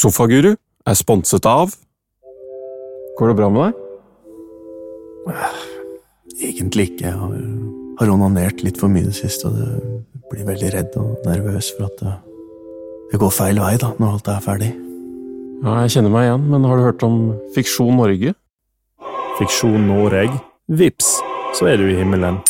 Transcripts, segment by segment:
Sofaguru er sponset av Går det bra med deg? Egentlig ikke. Jeg har, har onanert litt for mye i det siste, og det blir veldig redd og nervøs for at det, det går feil vei da, når alt er ferdig. Ja, jeg kjenner meg igjen, men har du hørt om Fiksjon Norge? Fiksjon Noreg. Vips, så er du i himmelen.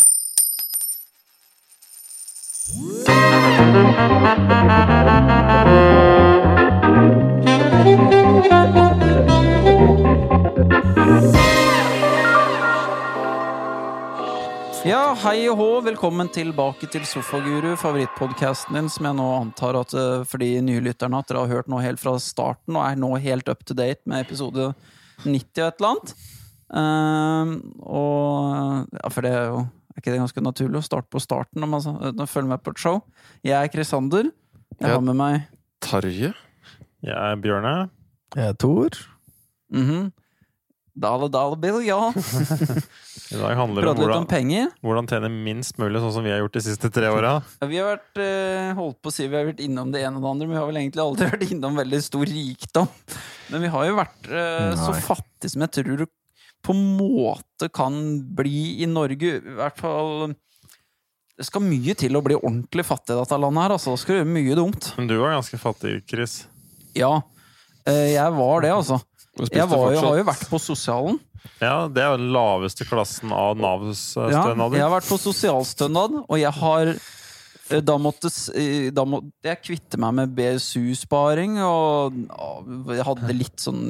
Ja, hei og hå, velkommen tilbake til Sofaguru, favorittpodkasten din, som jeg nå antar at eh, for de nye lytterne at dere har hørt nå helt fra starten, og er nå helt up to date med episode 90 og et eller annet. Uh, og ja, for det er jo Er ikke det ganske naturlig å starte på starten når man når man følger med på et show? Jeg er Krisander. Jeg Ja. har med meg Tarje? Jeg er Bjørne. Jeg er Tor. mhm, Dale dollar Bill, ja. I dag handler det om hvordan, om hvordan, penger. hvordan tjene minst mulig, sånn som vi har gjort de siste tre åra. Ja, Vi har vært, eh, holdt på å si vi har vært innom det ene og det andre, men vi har vel egentlig aldri vært innom veldig stor rikdom. Men vi har jo vært eh, så fattige som jeg tror du på en måte kan bli i Norge. I hvert fall Det skal mye til å bli ordentlig fattig i dette landet her. Altså. Da skal du gjøre mye dumt. Men du var ganske fattig, Chris. Ja, eh, jeg var det, altså. Jeg var jo, har jo vært på sosialen. Ja, det er jo den laveste klassen av Navs-stønader. Ja, jeg har vært på sosialstønad, og jeg har eh, da måtte eh, da måtte Jeg kvitte meg med BSU-sparing, og jeg hadde litt sånn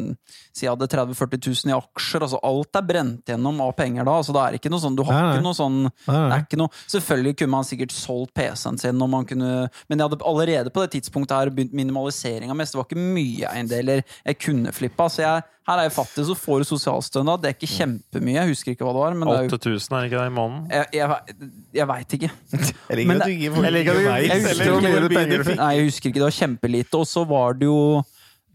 Si jeg hadde 30 000-40 000 i aksjer. altså Alt er brent gjennom av penger da. altså Det er ikke noe sånn Du har Nei, ikke noe sånn det er ikke noe, Selvfølgelig kunne man sikkert solgt PC-en sin, man kunne, men jeg hadde allerede på det tidspunktet her begynt minimalisering av mest. Det var ikke mye eiendeler jeg kunne flippa. Så jeg, her er jeg fattig, så får du sosialstønad. Det er ikke kjempemye. Jeg husker ikke hva det var. Men det er jo 8000, er det ikke det i måneden? jeg, jeg, jeg veit ikke. Jeg liker at du ikke penger nei, jeg husker ikke. Det var kjempelite. Og så var det jo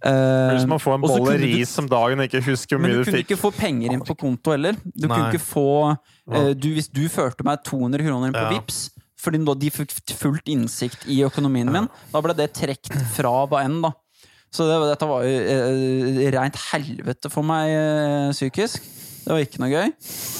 hvis man er som å få en bolle ris om dagen og ikke husker hvor mye du fikk. Men du kunne ikke få penger inn på konto heller. Du kunne ikke få uh, du, Hvis du førte meg 200 kroner inn på Ja. Vips fordi de fikk fullt innsikt i økonomien min, da ble det trukket fra hva enn, da. Så det, dette var jo eh, rent helvete for meg eh, psykisk. Det var ikke noe gøy.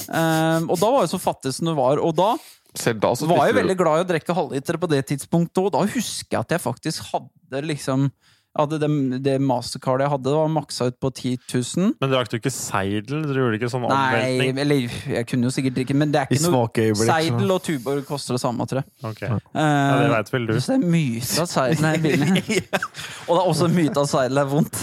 Um, og da var jeg så fattig som du var. Og da da så var jeg veldig glad i å drikke halvliter på det tidspunktet, og da husker jeg at jeg faktisk hadde liksom hadde det, det mastercardet jeg hadde, var maksa ut på 10 000. Men drakk du ikke seidel? Du gjorde ikke sånn Nei, eller jeg kunne jo sikkert drikke, men det er ikke noe Seidel og Tuborg koster det samme, tror jeg. Ok. Ja, det veit vel du. Så det er myte at seidel er billig. og det er også myte at seidel er vondt.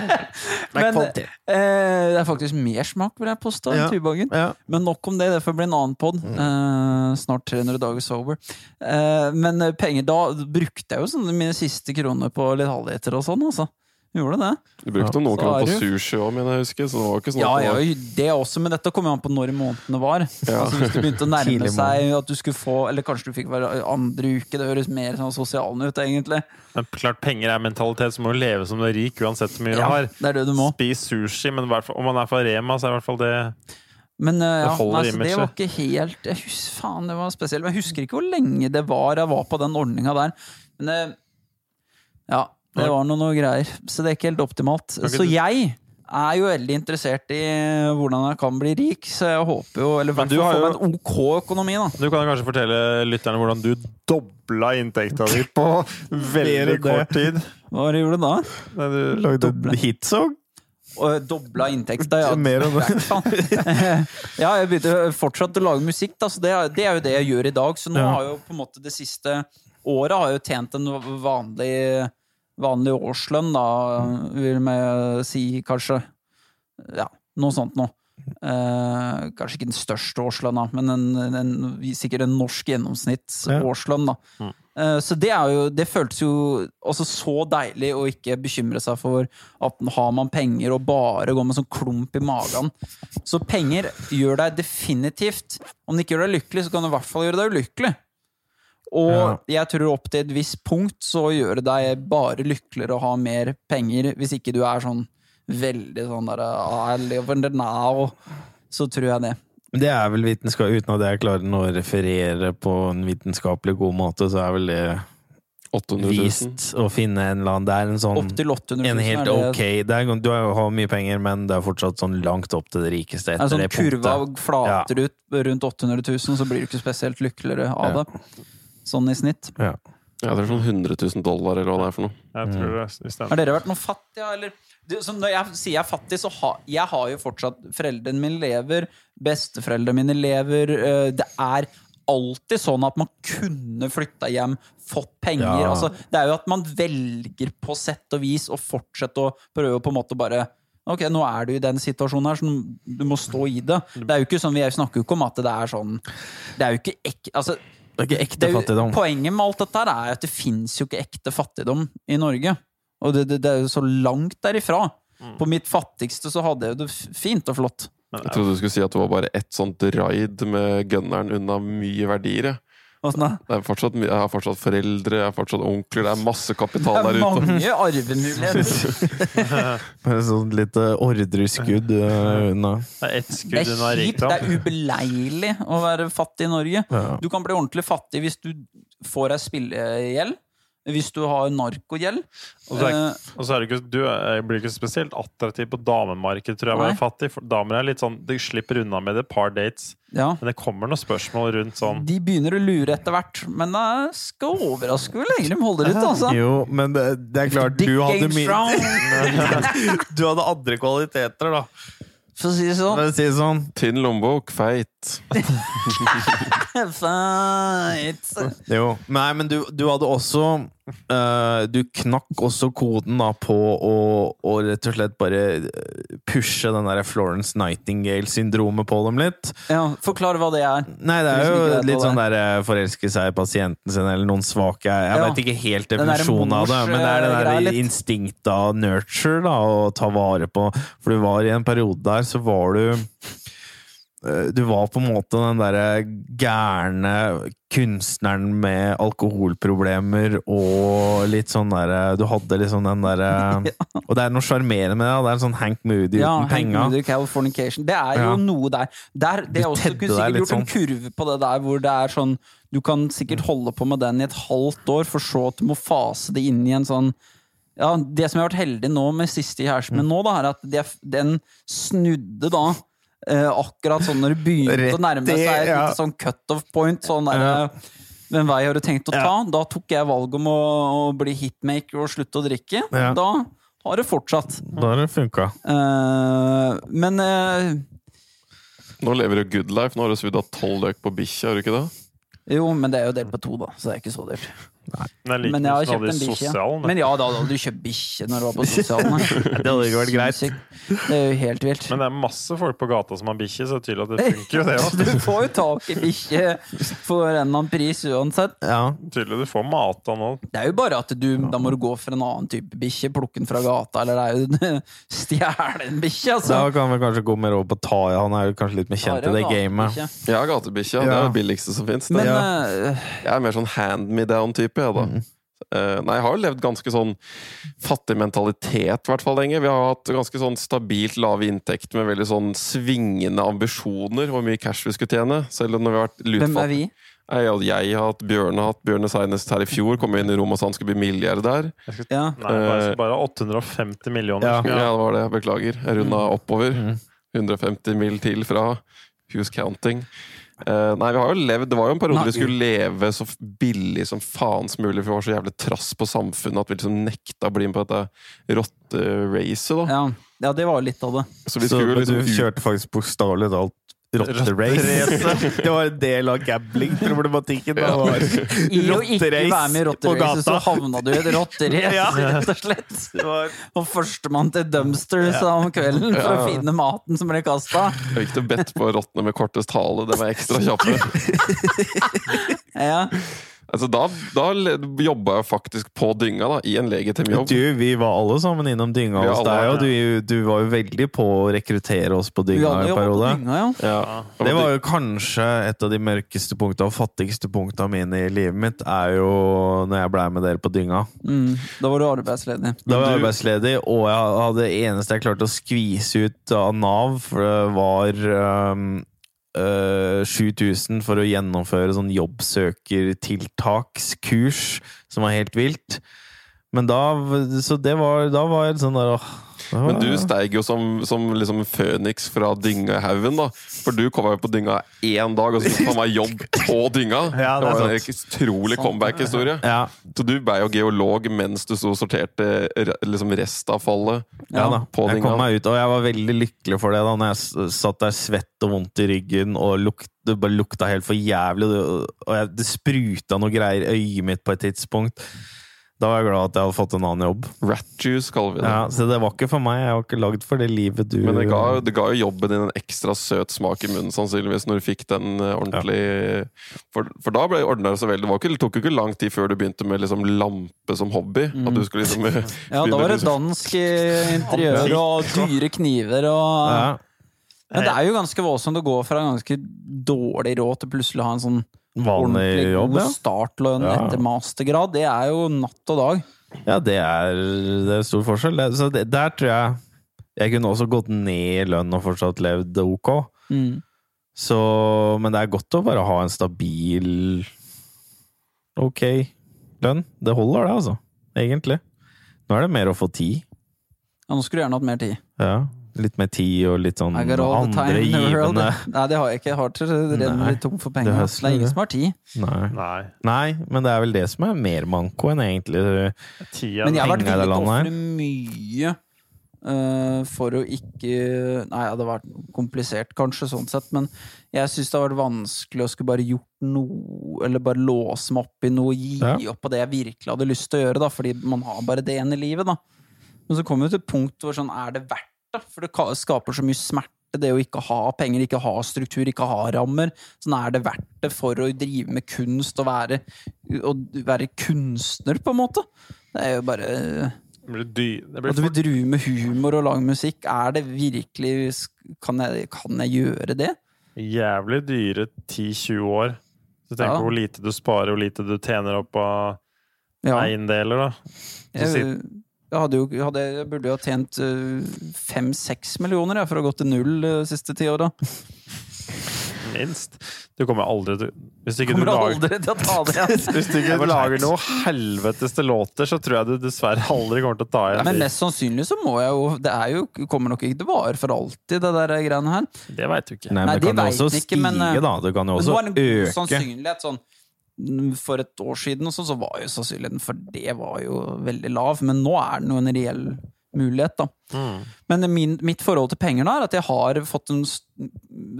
men eh, det er faktisk mer smak, vil jeg påstå, enn Ja. Tuborgen. Ja. Men nok om det, det får bli en annen pod. Uh, snart 300 dager sober. Eh, men eh, penger Da brukte jeg jo sånne mine siste kroner på litt halvliter og sånn, altså. Gjorde det. Du brukte Ja. noen kroner er på sushi òg, mener jeg husker. Så det var ikke sånn Ja, det ja, det også, men dette kom jo an på når i måneden det var. Ja. Altså Hvis det begynte å nærme seg at du skulle få Eller kanskje du fikk hver andre uke, det høres mer sånn sosialen ut, egentlig. Men klart penger er mentalitet, så må du leve som du er rik uansett hvor mye du har. det er det du må. Spis sushi, men i hvert fall- om man er fra Rema, så er i hvert fall det Men uh, ja, holder nei, så det var ikke helt jeg husker, Faen, det var spesielt. Men jeg husker ikke hvor lenge det var jeg var på den ordninga der. Men uh, ja, det var noe, noe greier. Så det er ikke helt optimalt. Så jeg er jo veldig interessert i hvordan jeg kan bli rik, så jeg håper jo Eller i hvert du fall har få meg en ok økonomi, da. Du kan kanskje fortelle lytterne hvordan du dobla inntekta di på veldig kort tid. Hva var det du gjorde da? Nei, du, Lagde en hitsong? Og dobla inntekta, ja. Mer enn det. ja, jeg begynte fortsatt å lage musikk, da, så det, er- det er jo det jeg gjør i dag. Så nå Ja. har jo på en måte det siste året har jeg jo tjent en vanlig, vanlig årslønn, da, vil vi si, kanskje. Ja, noe sånt noe. Eh, kanskje ikke den største årslønna, men en, en, sikkert en norsk gjennomsnitts Ja. årslønn. da. Mm. Eh, så det er jo Det føltes jo også så deilig å ikke bekymre seg for at har man penger og bare går med sånn klump i magen. Så penger gjør deg definitivt Om det ikke gjør deg lykkelig, så kan det i hvert fall gjøre deg ulykkelig. Og jeg tror opp til et visst punkt så gjør det deg bare lykkeligere å ha mer penger, hvis ikke du er sånn veldig sånn der I live in the now. Så tror jeg det. Det er vel vitenskap, uten at jeg klarer å referere på en vitenskapelig god måte, så er vel det 800 000. vist å finne en eller annen Det er en sånn Opp til 800 000. en helt er det- ok det er, Du har jo mye penger, men det er fortsatt sånn langt opp til det rikeste etter det etter sånn det kurva punktet. flater ut rundt 800 000, så blir du ikke spesielt lykkeligere av Ja. det. Sånn i snitt. Ja. Ja, det er sånn 100 000 dollar, eller hva det er for noe. Jeg tror det det stemmer. Har dere vært noe fattige, eller? Du, så når jeg sier jeg er fattig, så ha, jeg har jo fortsatt Foreldrene mine lever, besteforeldrene mine lever. øh, Det er alltid sånn at man kunne flytta hjem, fått penger. Ja. Altså, det er jo at man velger på sett og vis å fortsette å prøve å på en måte bare Ok, nå er du i den situasjonen her, så du må stå i det. Det er jo ikke sånn, Vi snakker jo ikke om at det er sånn Det er jo ikke ek, altså, Det er ikke ekte det er jo, fattigdom. Poenget med alt dette er at det fins jo ikke ekte fattigdom i Norge. Og det, det, det er jo så langt derifra. Mm. På mitt fattigste så hadde jeg det fint og flott. Jeg trodde du skulle si at det var bare ett sånt raid med gunneren unna mye verdier. Jeg. Åssen da? Det er fortsatt, jeg har fortsatt foreldre, jeg har fortsatt onkler, det er masse kapital Det er der ute. mange arvemuligheter. Bare sånn lite ordreskudd unna. det er ett Det er kjipt, det er ubeleilig å være fattig i Norge. Ja. Du kan bli ordentlig fattig hvis du får ei spillegjeld. Hvis du har narkogjeld. Og så er, Eh, og så er det ikke, du er- blir ikke spesielt attraktiv på damemarkedet, tror jeg, Nei. være fattig. For damer er litt sånn, De slipper unna med det, et par dates. ja. Men det kommer noen spørsmål rundt sånn De begynner å lure etter hvert, men jeg skal overraske hvor lenge de holder ut, altså. Jo, men det, det er klart du hadde min Du hadde andre kvaliteter, da. for å si det sånn. Si sånn. Tynn lommebok, feit. Fight. Jo. Nei, men du, du hadde også uh, Du knakk også koden da på å, å rett og slett bare eh, pushe den der Florence Nightingale-syndromet på dem litt. Ja, Forklar hva det er. Nei, det er jo litt sånn der eh, forelske seg i pasienten sin, eller noen svake Jeg, jeg Ja. vet ikke helt definisjonen av det, men det er det der instinktet av nurture, da, å ta vare på. For du var i en periode der, så var du du var på en måte den derre gærne kunstneren med alkoholproblemer og litt sånn derre Du hadde liksom den derre Og det er noe sjarmerende med det. Det er en sånn Hank Moody Ja, uten Hank penga. Moody, Californication. Det er jo Ja. noe der. der det er også, du kunne sikkert gjort gjort en sånn. kurve på det der hvor det er sånn Du kan sikkert holde på med den i et halvt år, for så at du må fase det inn i en sånn ja, Det som jeg har vært heldig nå med siste kjæresten min nå, da, er at det, den snudde da eh, akkurat sånn når det begynte Rett å nærme seg et ja. sånn cut-off point. Sånn der, Ja. Hvem vei har du tenkt å Ja. ta? Da tok jeg valget om å, å bli hitmaker og slutte å drikke. Ja. Da har det fortsatt. Da har det funka. Uh, men uh, Nå lever du good life. Nå har du svidd av tolv løk på bikkja, har du ikke det? Jo, men det er jo delt på to, da. Så det er ikke så dyrt. Men Men jeg har kjøpt en bikkje. Ja. Men ja, da hadde du kjøpt bikkje når du var på sosialen. Det hadde ikke vært greit. Det er jo helt vilt. Men det er masse folk på gata som har bikkje, så det er tydelig at det funker jo, det òg. Du får jo tak i bikkje for en eller annen pris uansett. Ja. Tydelig du får mata nå. Det er jo bare at du Da må du gå for en annen type bikkje, plukke den fra gata, eller det er jo stjele en bikkje, altså. Da kan vi kanskje gå mer over på Taya. Han er jo kanskje litt mer kjent i det gamet. Ja, gatebikkja. Det er det billigste som fins. Men Ja. eh, Jeg er mer sånn hand me down-type, jeg, da. Eh, nei, jeg har jo levd ganske sånn fattig mentalitet, i hvert fall lenge. Vi har hatt ganske sånn stabilt lave inntekt med veldig sånn svingende ambisjoner hvor mye cash vi skulle tjene. Selv når vi har vært hvem er vi? Jeg, jeg har hatt Bjørne har hatt Bjørne senest her i fjor. Kom inn i rommet og sa han skulle bli milliardær. Ja. Nei, bare, bare 850 millioner. Ja. skulle Ja, jeg det var det. Beklager. Jeg runda oppover. Mm. 150 mil til fra Hughes Counting. Eh, nei, vi har jo levd Det var jo en periode Nei. vi skulle leve så billig som faen som mulig, for vi var så jævlig trass på samfunnet at vi liksom nekta å bli med på dette rotteracet, da. Ja. ja, det var litt av det. Så vi Så skulle jo liksom du kjørte faktisk bokstavelig talt rotterace. det var en del av gambling-problematikken. Ja. I å ikke være med i rotterace, så havna du i et rotterace, Ja. rett og slett. Var- Og førstemann til dumpsters om kvelden for å finne maten som ble kasta. Jeg gikk til bedt på rottene med kortest hale. Det var ekstra kjappe. Ja. Altså, da da jobba jeg faktisk på dynga, da, i en legitim jobb. Du, vi var alle sammen innom dynga hos alle deg, og du, du var jo veldig på å rekruttere oss på dynga i en periode. dynga, ja. Ja. Det var jo kanskje et av de mørkeste punkta og fattigste punkta mine i livet mitt, er jo når jeg blei med dere på dynga. Mm. Da var du arbeidsledig. Da var jeg arbeidsledig, og jeg hadde det eneste jeg klarte å skvise ut av Nav, for det var um, øh, 7000 for å gjennomføre sånn jobbsøkertiltakskurs, som var helt vilt. Men da Så det var, da var jeg sånn der åh, var- Men du steig jo som, som liksom føniks fra dyngehaugen, da. For du kom jo på dynga én dag, og så fikk han meg jobb på dynga. Ja, det det var en utrolig comeback-historie. Ja, Så du ble jo geolog mens du sto og sorterte liksom restavfallet ja da. på Jeg kom meg ut, og jeg var veldig lykkelig for det da når jeg satt der svett og vondt i ryggen, og lukt, det bare lukta helt for jævlig, og jeg, det spruta noe greier i øyet mitt på et tidspunkt. Da var jeg glad at jeg hadde fått en annen jobb. Rat juice, kaller vi det. Ja, så det var ikke for meg. Jeg var ikke lagd for det livet du Men det ga, det ga jo jobben din en ekstra søt smak i munnen, sannsynligvis, når du fikk den ordentlig ordentlig For, for da ble det ordna så vel. Det var ikke, det tok jo ikke lang tid før du begynte med liksom lampe som hobby. At du skulle liksom Mm. Ja, da var det dansk eh, interiør og dyre kniver og ja. Men det er jo ganske voldsomt å gå fra ganske dårlig råd til plutselig å ha en sånn ordentlig jobb, god ja. startlønn Ja. etter mastergrad. Det er jo natt og dag. Ja, det er, det er stor forskjell. Det, så det, der tror jeg Jeg kunne også gått ned i lønn og fortsatt levd ok. Mm. Så, men det er godt å bare ha en stabil ok lønn. Det holder, det, altså. Egentlig. Nå er det mer å få tid. Ja, nå skulle du gjerne hatt mer tid. Ja. Litt mer tid og litt sånn I got all the andre time in the world. givende Nei, det har jeg ikke. Jeg har til renner litt tom for det penger. Det, er ingen det. som har tid. Nei. Nei. Nei, men det er vel det som er mer manko enn egentlig Tida Men jeg har vært penger i villig til å ofre mye uh, for å ikke Nei, det hadde vært komplisert, kanskje, sånn sett, men jeg syns det har vært vanskelig å skulle bare gjort noe, eller bare låse meg opp i noe, gi Ja. opp på det jeg virkelig hadde lyst til å gjøre, da, fordi man har bare det ene livet, da. Men så kommer vi til et punkt hvor sånn, er det verdt? For det skaper så mye smerte, det å ikke ha penger, ikke ha struktur, ikke ha rammer. Sånn er det verdt det for å drive med kunst og være, og være kunstner, på en måte? Det er jo bare Det blir. At du vil drive med humor og lage musikk, er det virkelig Kan jeg, kan jeg gjøre det? jævlig dyre 10-20 år. Så tenk Ja. hvor lite du sparer, hvor lite du tjener opp av Ja. eiendeler, da. Så Jeg, jeg, hadde jo, hadde, jeg burde jo ha tjent fem-seks millioner jeg, for å ha gått til null de siste ti åra. Minst. Du kommer aldri til Hvis ikke du lager aldri til å ta det igjen. Hvis du ikke lager noe helvetes til låter, så tror jeg du dessverre aldri kommer til å ta igjen. Men mest sannsynlig så må jeg jo Det er jo, kommer nok ikke til å vare for alltid, det der greiene her. Det veit du ikke. Nei, Nei, men det det kan jo også ikke, stige, men, eh, da. Det kan jo også nå det en god øke. sannsynlighet sånn For et år siden og sånn, så var jo sannsynligheten for det var jo veldig lav, men nå er den jo en reell mulighet, da. Mm. Men min, mitt forhold til penger da, er at jeg har fått en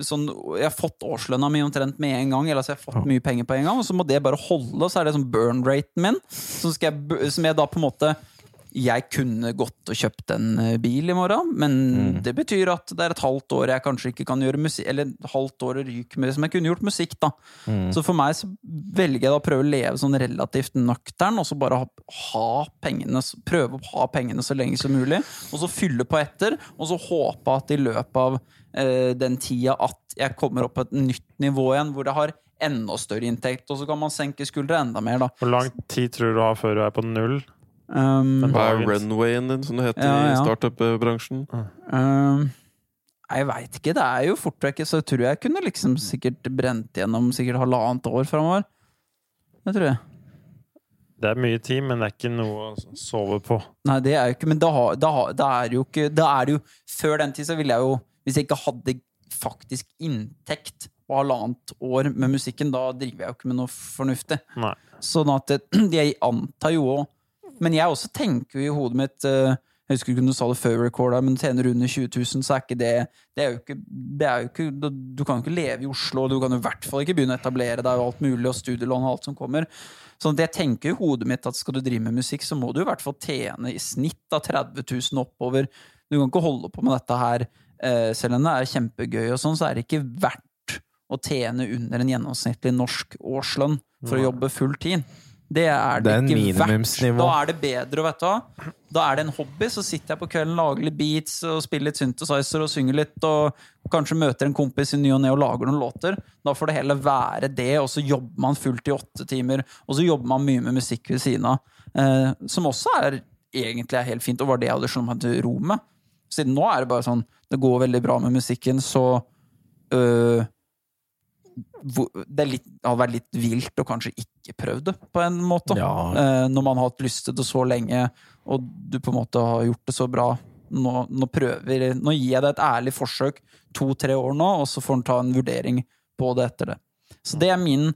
sånn Jeg har fått årslønna mi omtrent med en gang, eller altså jeg har fått mye penger på en gang, og så må det bare holde, og så er det sånn burn-raten min, som, jeg, som jeg da på en måte jeg kunne gått og kjøpt en eh, bil i morgen, men det betyr at det er et halvt år jeg kanskje ikke kan gjøre musikk Eller et halvt år ryk med som jeg kunne gjort musikk, da. Så for meg så velger jeg da å prøve å leve sånn relativt nøktern, og så bare ha, ha pengene Prøve å ha pengene så lenge som mulig, og så fylle på etter, og så håpe at i løpet av eh, den tida at jeg kommer opp på et nytt nivå igjen, hvor det har enda større inntekt, og så kan man senke skuldra enda mer, da. Hvor lang tid tror du du har før du er på null? Um, Hva er runwayen din, som det heter Ja, i ja. startup-bransjen? Um, jeg veit ikke. Det er jo fort vekk, så jeg tror jeg kunne liksom sikkert brent gjennom sikkert halvannet år framover. Det tror jeg. Det er mye tid, men det er ikke noe å sove på. Nei, det er jo ikke Men da, da, da er det jo ikke Da er det jo Før den tid så ville jeg jo Hvis jeg ikke hadde faktisk inntekt på halvannet år med musikken, da driver jeg jo ikke med noe fornuftig. Nei. Sånn at jeg antar jo òg Men jeg også tenker jo i hodet mitt eh, Jeg husker ikke om du sa det før recorda, men tjener du under 20 000, så er ikke det Det er jo ikke, det er jo ikke Du kan jo ikke leve i Oslo, og du kan jo i hvert fall ikke begynne å etablere deg og alt mulig, og studielån og alt som kommer. Sånn at jeg tenker i hodet mitt at skal du drive med musikk, så må du i hvert fall tjene i snitt av 30 000 oppover. Du kan ikke holde på med dette her eh, selv om det er kjempegøy, og sånn, så er det ikke verdt å tjene under en gjennomsnittlig norsk årslønn for å jobbe full tid. Det er det, Det er ikke verdt. Da er det bedre, vet du. Da er det en hobby. Så sitter jeg på kvelden, lager litt beats og spiller litt synthesizer og synger litt, og kanskje møter en kompis i ny og ne og lager noen låter. Da får det heller være det, og så jobber man fullt i åtte timer, og så jobber man mye med musikk ved siden av. Eh, som også er egentlig er helt fint, og var det jeg hadde slått meg til ro med. Siden nå er det bare sånn Det går veldig bra med musikken, så øh, det, litt, hadde vært litt vilt å kanskje ikke prøve det, på en måte. Ja. Eh, når man har hatt lyst til det så lenge, og du på en måte har gjort det så bra. Nå, nå prøver Nå gir jeg det et ærlig forsøk to-tre år nå, og så får en ta en vurdering på det etter det. Så det er min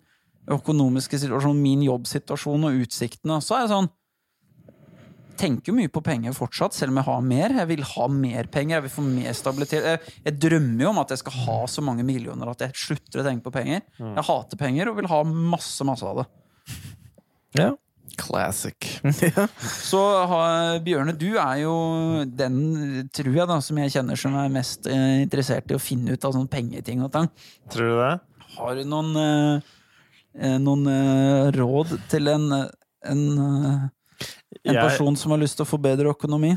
økonomiske situasjon, min jobbsituasjon og utsiktene. Så er jeg sånn tenker jo mye på penger fortsatt, selv om jeg har mer. Jeg vil ha mer penger, jeg vil få mer stabilitet. Jeg, jeg drømmer jo om at jeg skal ha så mange millioner at jeg slutter å tenke på penger. Jeg hater penger og vil ha masse, masse av det. Ja. Classic. Så har, Bjørne, du er jo den, tror jeg, da, som jeg kjenner som er mest eh, interessert i å finne ut av sånne pengeting og tang. Tror du det? Har du noen, eh, eh, noen eh, råd til en, en, eh, en Jeg, person som har lyst til å få bedre økonomi?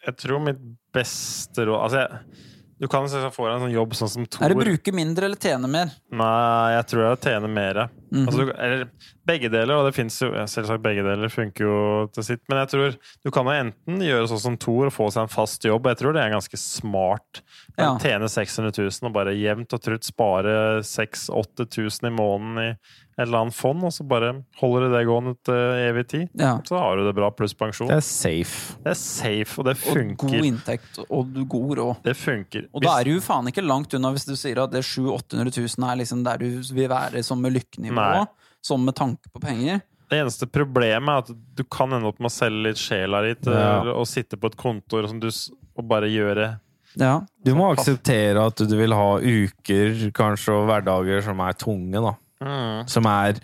jeg tror mitt beste råd Altså, jeg, du kan se for deg en sånn jobb sånn som Tor. Er det bruke mindre eller tjene mer? Nei, jeg tror jeg tjener mer. Mhm. altså, eller begge deler, og det fins jo Selvsagt, begge deler funker jo til sitt. Men jeg tror du kan jo enten gjøre sånn som Thor og få seg en fast jobb. Jeg tror det er ganske smart. Ja. Tjene 600 000 og bare jevnt og trutt spare 6000-8000 i måneden i et eller annet fond, og så bare holder du det gående til evig tid. Ja. Så har du det bra, pluss pensjon. Det er safe. Det er safe, og det Og god inntekt og god råd. Det funker. Og da er du jo faen ikke langt unna hvis du sier at det 700 000-800 000 er liksom der du vil være som med lykkenivå. Nei. Sånn med tanke på penger. Det eneste problemet er at du kan ende opp med å selge litt sjela di Ja. og sitte på et kontor som du, og bare gjøre Ja. Du må akseptere at du vil ha uker kanskje og hverdager som er tunge, da. Som er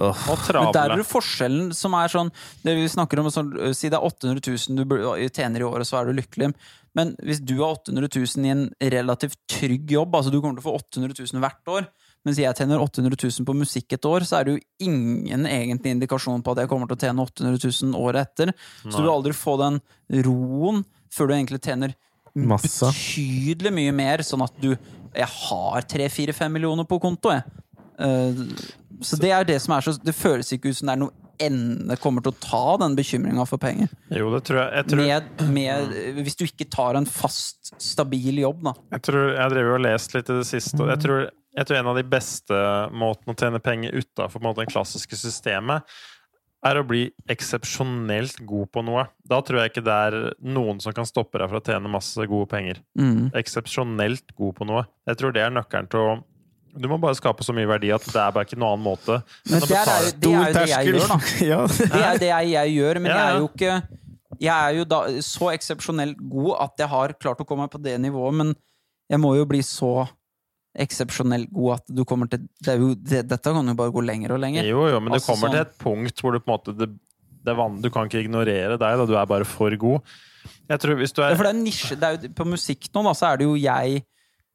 øh. Og Men der er det forskjellen som er sånn Det vi snakker om sånn, øh, Si det er 800 000 du tjener i året, så er du lykkelig. Men hvis du har 800 000 i en relativt trygg jobb, altså du kommer til å få 800 000 hvert år, mens jeg tjener 800 000 på musikk et år, så er det jo ingen egentlig indikasjon på at jeg kommer til å tjene 800 000 året etter. Så du vil aldri få den roen før du egentlig tjener Masse. betydelig mye mer, sånn at du Jeg har 3-4-5 millioner på konto, jeg. Uh, så det er det som er så Det føles ikke ut som det er noe ende kommer til å ta den bekymringa for penger. Jo, det tror jeg. Jeg tror, Med, med, hvis du ikke tar en fast, stabil jobb, da. jeg, tror, jeg drev jo og lest litt i det siste, og jeg tror, jeg tror en av de beste måtene å tjene penger utafor det klassiske systemet, er å bli eksepsjonelt god på noe. Da tror jeg ikke det er noen som kan stoppe deg fra å tjene masse gode penger. Mm. Eksepsjonelt god på noe. Jeg tror det er nøkkelen til å Du må bare skape så mye verdi at det er bare ikke noen annen måte. Men det er, betale- det er jo det jeg gjør, da. ja. Det er det jeg, jeg gjør, men Ja, jeg er jo ikke Jeg er jo da så eksepsjonelt god at jeg har klart å komme meg på det nivået, men jeg må jo bli så eksepsjonelt god at du kommer til det jo, det, Dette kan jo bare gå lenger og lenger. Jo, jo, men Altså, du kommer til et punkt hvor du på en måte det, det er van, Du kan ikke ignorere deg, da. Du er bare for god. Jeg tror hvis du Ja, er for det er nisje. Det er jo, på musikk nå, da, så er det jo jeg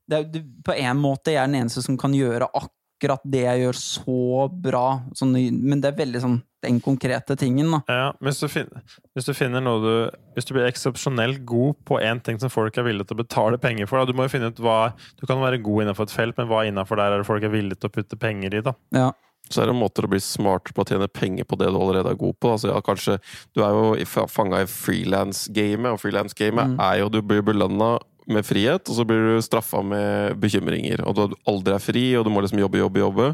det er På en måte jeg er den eneste som kan gjøre akkurat det jeg gjør, så bra. Sånn, men det er veldig sånn den konkrete tingen, da. Ja, hvis du, finner, hvis du finner noe du Hvis du blir eksepsjonelt god på én ting som folk er villige til å betale penger for da, Du må jo finne ut hva Du kan være god innenfor et felt, men hva innenfor der er det folk er villige til å putte penger i, da? Ja. Så er det måter å bli smartere på å tjene penger på det du allerede er god på. Altså, ja, kanskje, du er jo i- fanga i frilans-gamet, og frilans-gamet Mm. er jo du blir belønna med frihet, og så blir du straffa med bekymringer. Og du aldri er fri, og du må liksom jobbe, jobbe, jobbe.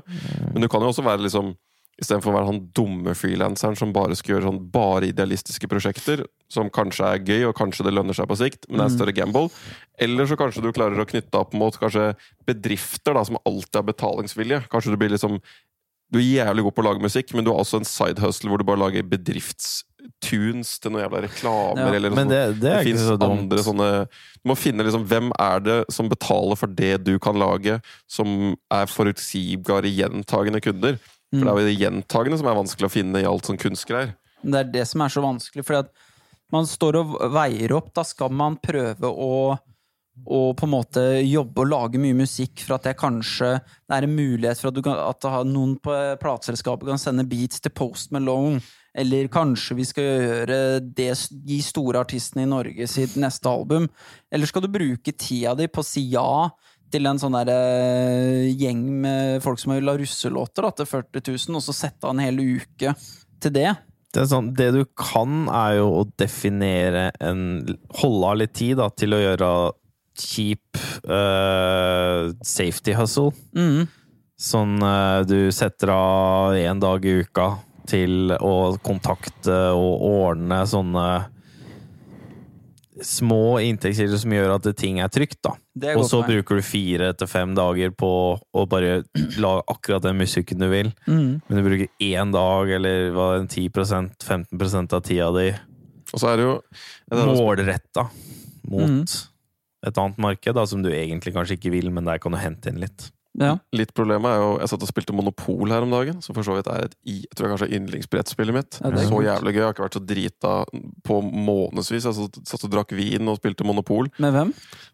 Men du kan jo også være liksom Istedenfor å være han dumme frilanseren som bare skal gjøre sånn bare idealistiske prosjekter, som kanskje er gøy, og kanskje det lønner seg på sikt, men det er en større gamble. Eller så kanskje du klarer å knytte opp mot kanskje bedrifter da, som alltid har betalingsvilje. Kanskje du blir liksom du er jævlig god på å lage musikk, men du har også en side hustle hvor du bare lager bedriftstunes til noen jævla reklamer. Ja, eller Men sånn. det, det ikke finnes så andre sånne Du må finne liksom hvem er det som betaler for det du kan lage, som er forutsigbare, gjentagende kunder. For det er jo det gjentagende som er vanskelig å finne i alt sånn kunstgreier. Det er det som er så vanskelig, fordi at man står og veier opp. Da skal man prøve å og på en måte jobbe og lage mye musikk for at det kanskje Det er en mulighet for at, du kan, at noen på plateselskapet kan sende beats til Post Malone. Eller kanskje vi skal gjøre det, de store artistene i Norge sitt neste album. Eller skal du bruke tida di på å si ja til en sånn der eh, gjeng med folk som vil ha russelåter da, til 40 000, og så sette av en hel uke til det? Det, sånn, det du kan, er jo å definere en Holde av litt tid da, til å gjøre kjip uh, safety hustle. Mm. Sånn uh, du setter av én dag i uka til å kontakte og ordne sånne små inntektskilder som gjør at ting er trygt, da. Er Og så bruker du fire til fem dager på å bare lage akkurat den musikken du vil. Mm. Men du bruker én dag, eller hva, er 10 15% av tida di Og så er det jo er også- målretta mot mm. et annet marked, da, som du egentlig kanskje ikke vil, men der kan du hente inn litt. Ja. Litt problemet er jo Jeg satt og spilte Monopol her om dagen, som for så vidt er et i, jeg tror jeg kanskje er yndlingsbrettspillet mitt. Ja, er så godt. jævlig gøy. Jeg har ikke vært så drita på månedsvis. Jeg satt, satt og drakk vin og spilte Monopol Med hvem?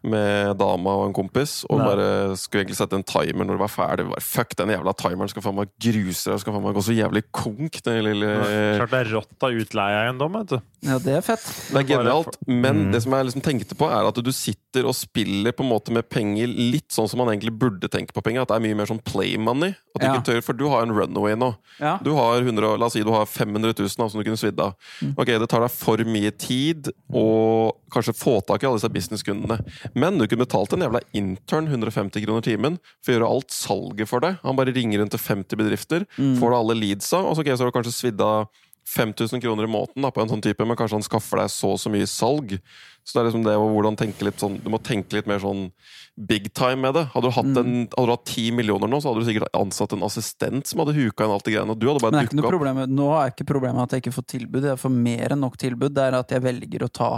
med dama og en kompis, og Nei. bare skulle egentlig sette en timer når det var ferdig. Bare, Fuck den jævla timeren, skal faen meg gruse deg, skal faen meg gå så jævlig konk, den lille Klart det er rått av utleieeiendom, vet du. Ja, det er fett. Det er genialt, men Mm. det som jeg liksom tenkte på, er at du sitter og spiller på en måte med penger litt sånn som man egentlig burde tenke på penger. At det er mye mer sånn play money. At du Ja. ikke tør, For du har en runaway nå. Ja. Du har 100, la oss si du har 500 000 da, som du kunne svidd av. Mm. Ok, Det tar deg for mye tid å kanskje få tak i alle disse businesskundene. Men du kunne betalt en jævla intern 150 kroner timen for å gjøre alt salget for deg. Han bare ringer rundt til 50 bedrifter, Mm. får du alle leadsa, og så, ok, så har du kanskje svidd av 5000 kroner i måneden da, på en sånn type, men kanskje han skaffer deg så og så mye salg. Så det er liksom det å hvordan tenke litt sånn Du må tenke litt mer sånn big time med det. Hadde du hatt, Mm. en, hadde du hatt 10 millioner nå, så hadde du sikkert ansatt en assistent som hadde huka inn alt det greiene. Og du hadde bare dukka opp. Nå er ikke problemet at jeg ikke får tilbud. Jeg får mer enn nok tilbud. Det er at jeg velger å ta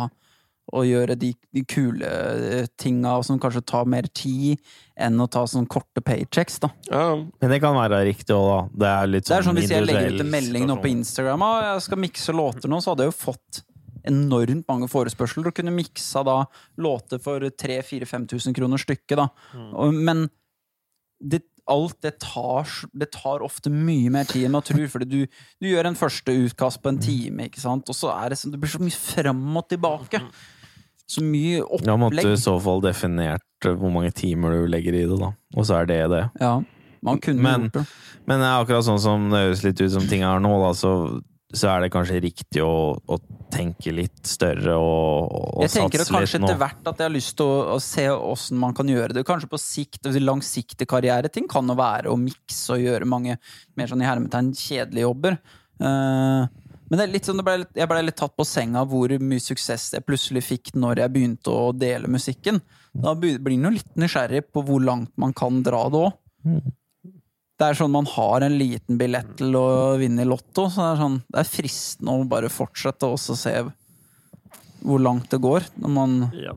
og gjøre de, de kule eh, tinga som kanskje tar mer tid enn å ta sånne korte paychecks. da. Ja, Men det kan være riktig òg, da. Det er litt Det er sånn sånn Hvis jeg legger ut en melding nå på. Instagram og jeg skal mikse låter nå, så hadde jeg jo fått enormt mange forespørsler og kunne miksa da låter for 3000-5000 kroner stykket. da. Og, men det, alt det tar, det tar ofte mye mer tid enn man tror. Fordi du, du gjør en første utkast på en time, ikke sant? og så er det, sånn- det blir så mye fram og tilbake. Så mye Da måtte du opplegg. i så fall definert eh, hvor mange timer du legger i det, da. Og så er det det. Ja, man kunne Men- gjort det. Men akkurat sånn som det høres litt ut som ting er nå, da, så, så er det kanskje riktig å, å tenke litt større og, og Jeg tenker at kanskje litt etter hvert at jeg har lyst til å, å se åssen man kan gjøre det. Kanskje på sikt, langsiktig karriereting kan jo være å mikse og gjøre mange mer sånn i hermetegn kjedelige jobber. Uh, men det er litt sånn, det ble, jeg ble litt tatt på senga hvor mye suksess jeg plutselig fikk når jeg begynte å dele musikken. Da blir en jo litt nysgjerrig på hvor langt man kan dra det òg. Det er sånn man har en liten billett til å vinne i Lotto, så det er, sånn, det er fristende å bare fortsette og se hvor langt det går. Når man Ja,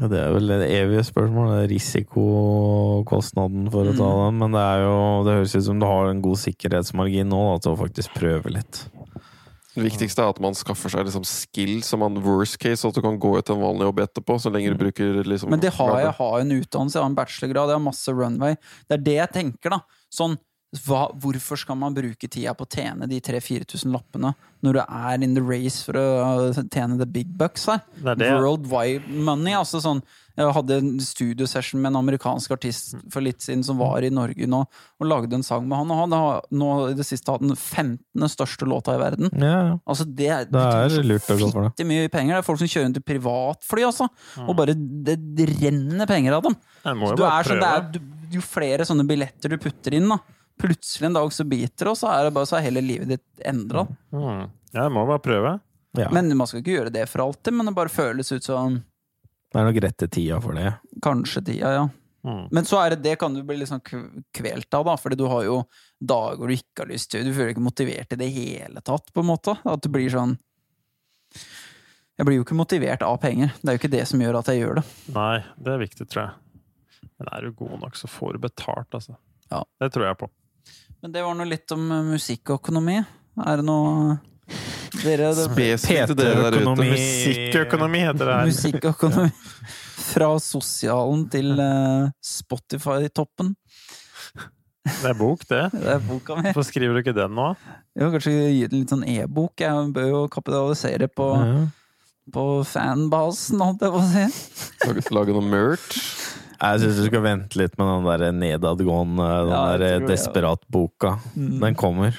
Ja, det er vel det evige spørsmålet. Risikokostnaden for å ta Mm. den. Men det er jo Det høres ut som du har en god sikkerhetsmargin nå, da, til å faktisk prøve litt. Det viktigste er at man skaffer seg liksom skill som man worst case, så at du kan gå ut en vanlig jobb etterpå. Så lenge du bruker liksom Mm. Men det har jeg. Jeg har en utdannelse, jeg har en bachelorgrad, jeg har masse runway. Det er det jeg tenker, da. Sånn, hva, hvorfor skal man bruke tida på å tjene de 3000-4000 lappene når du er in the race for å uh, tjene the big bucks her? Det det. World Worldwide money. altså sånn Jeg hadde en studiosession med en amerikansk artist for litt siden som var i Norge nå, og lagde en sang med han. Og han har nå i det siste hatt den 15. største låta i verden. Ja, ja. Altså det, Det er lurt å gå for det. mye penger. Det er folk som kjører rundt i privatfly, altså. Og bare det, renner penger av dem. Så du er sånn, det er, du, jo flere sånne billetter du putter inn, da. Plutselig en dag så biter det, og så er det bare så er hele livet ditt endra. Mm. Jeg må bare prøve. ja. Men man skal ikke gjøre det for alltid, men det bare føles ut som det er nok rette tida for det. kanskje tida, ja. Mm. Men så er det det kan du bli sånn kvelt av, da, fordi du har jo dager du ikke har lyst til. Du føler deg ikke motivert i det hele tatt, på en måte. At du blir sånn Jeg blir jo ikke motivert av penger. Det er jo ikke det som gjør at jeg gjør det. Nei, det er viktig, tror jeg. Men er du god nok, så får du betalt, altså. Ja. Det tror jeg på. Men det var nå litt om eh, musikkøkonomi. Er det noe Dere det, Spesifikt til dere der ute. Musikkøkonomi heter det her. Musikkøkonomi. Fra sosialen til eh, Spotify-toppen. Det er bok, det. Det er boka mi. Hvorfor skriver du ikke den nå? Jo, kanskje gi den litt sånn e-bok. Jeg bør jo kapitalisere på, Ja. på fanbasen, holdt jeg på å si. Lage, lage noe merch. Jeg syns du skal vente litt med den der nedadgående, den Ja, der desperat-boka. ja. Den kommer.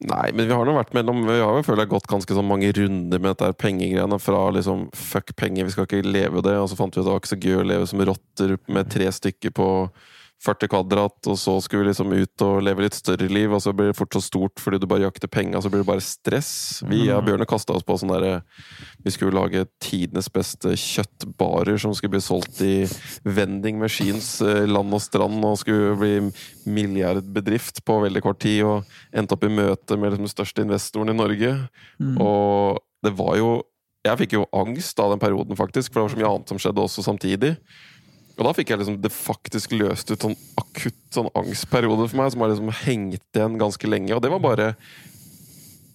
Nei, men vi har nå vært mellom Vi har jo føler jeg gått ganske sånn mange runder med dette pengegreiene. Fra liksom fuck penger, vi skal ikke leve det. Og så fant vi ut at det var ikke så gøy å leve som rotter med tre stykker på 40 kvadrat, og så skulle vi liksom ut og leve litt større liv, og så blir det fort så stort fordi du bare jakter penga, så blir det bare stress. Vi Mm. og Bjørne kasta oss på sånn derre Vi skulle lage tidenes beste kjøttbarer som skulle bli solgt i vending machines eh, land og strand, og skulle bli milliardbedrift på veldig kort tid, og endte opp i møte med liksom den største investoren i Norge. Mm. Og det var jo Jeg fikk jo angst av den perioden, faktisk, for det var så mye annet som skjedde også samtidig. Og da fikk jeg liksom det faktisk løst ut sånn akutt sånn angstperiode for meg, som har liksom hengt igjen ganske lenge. Og det var bare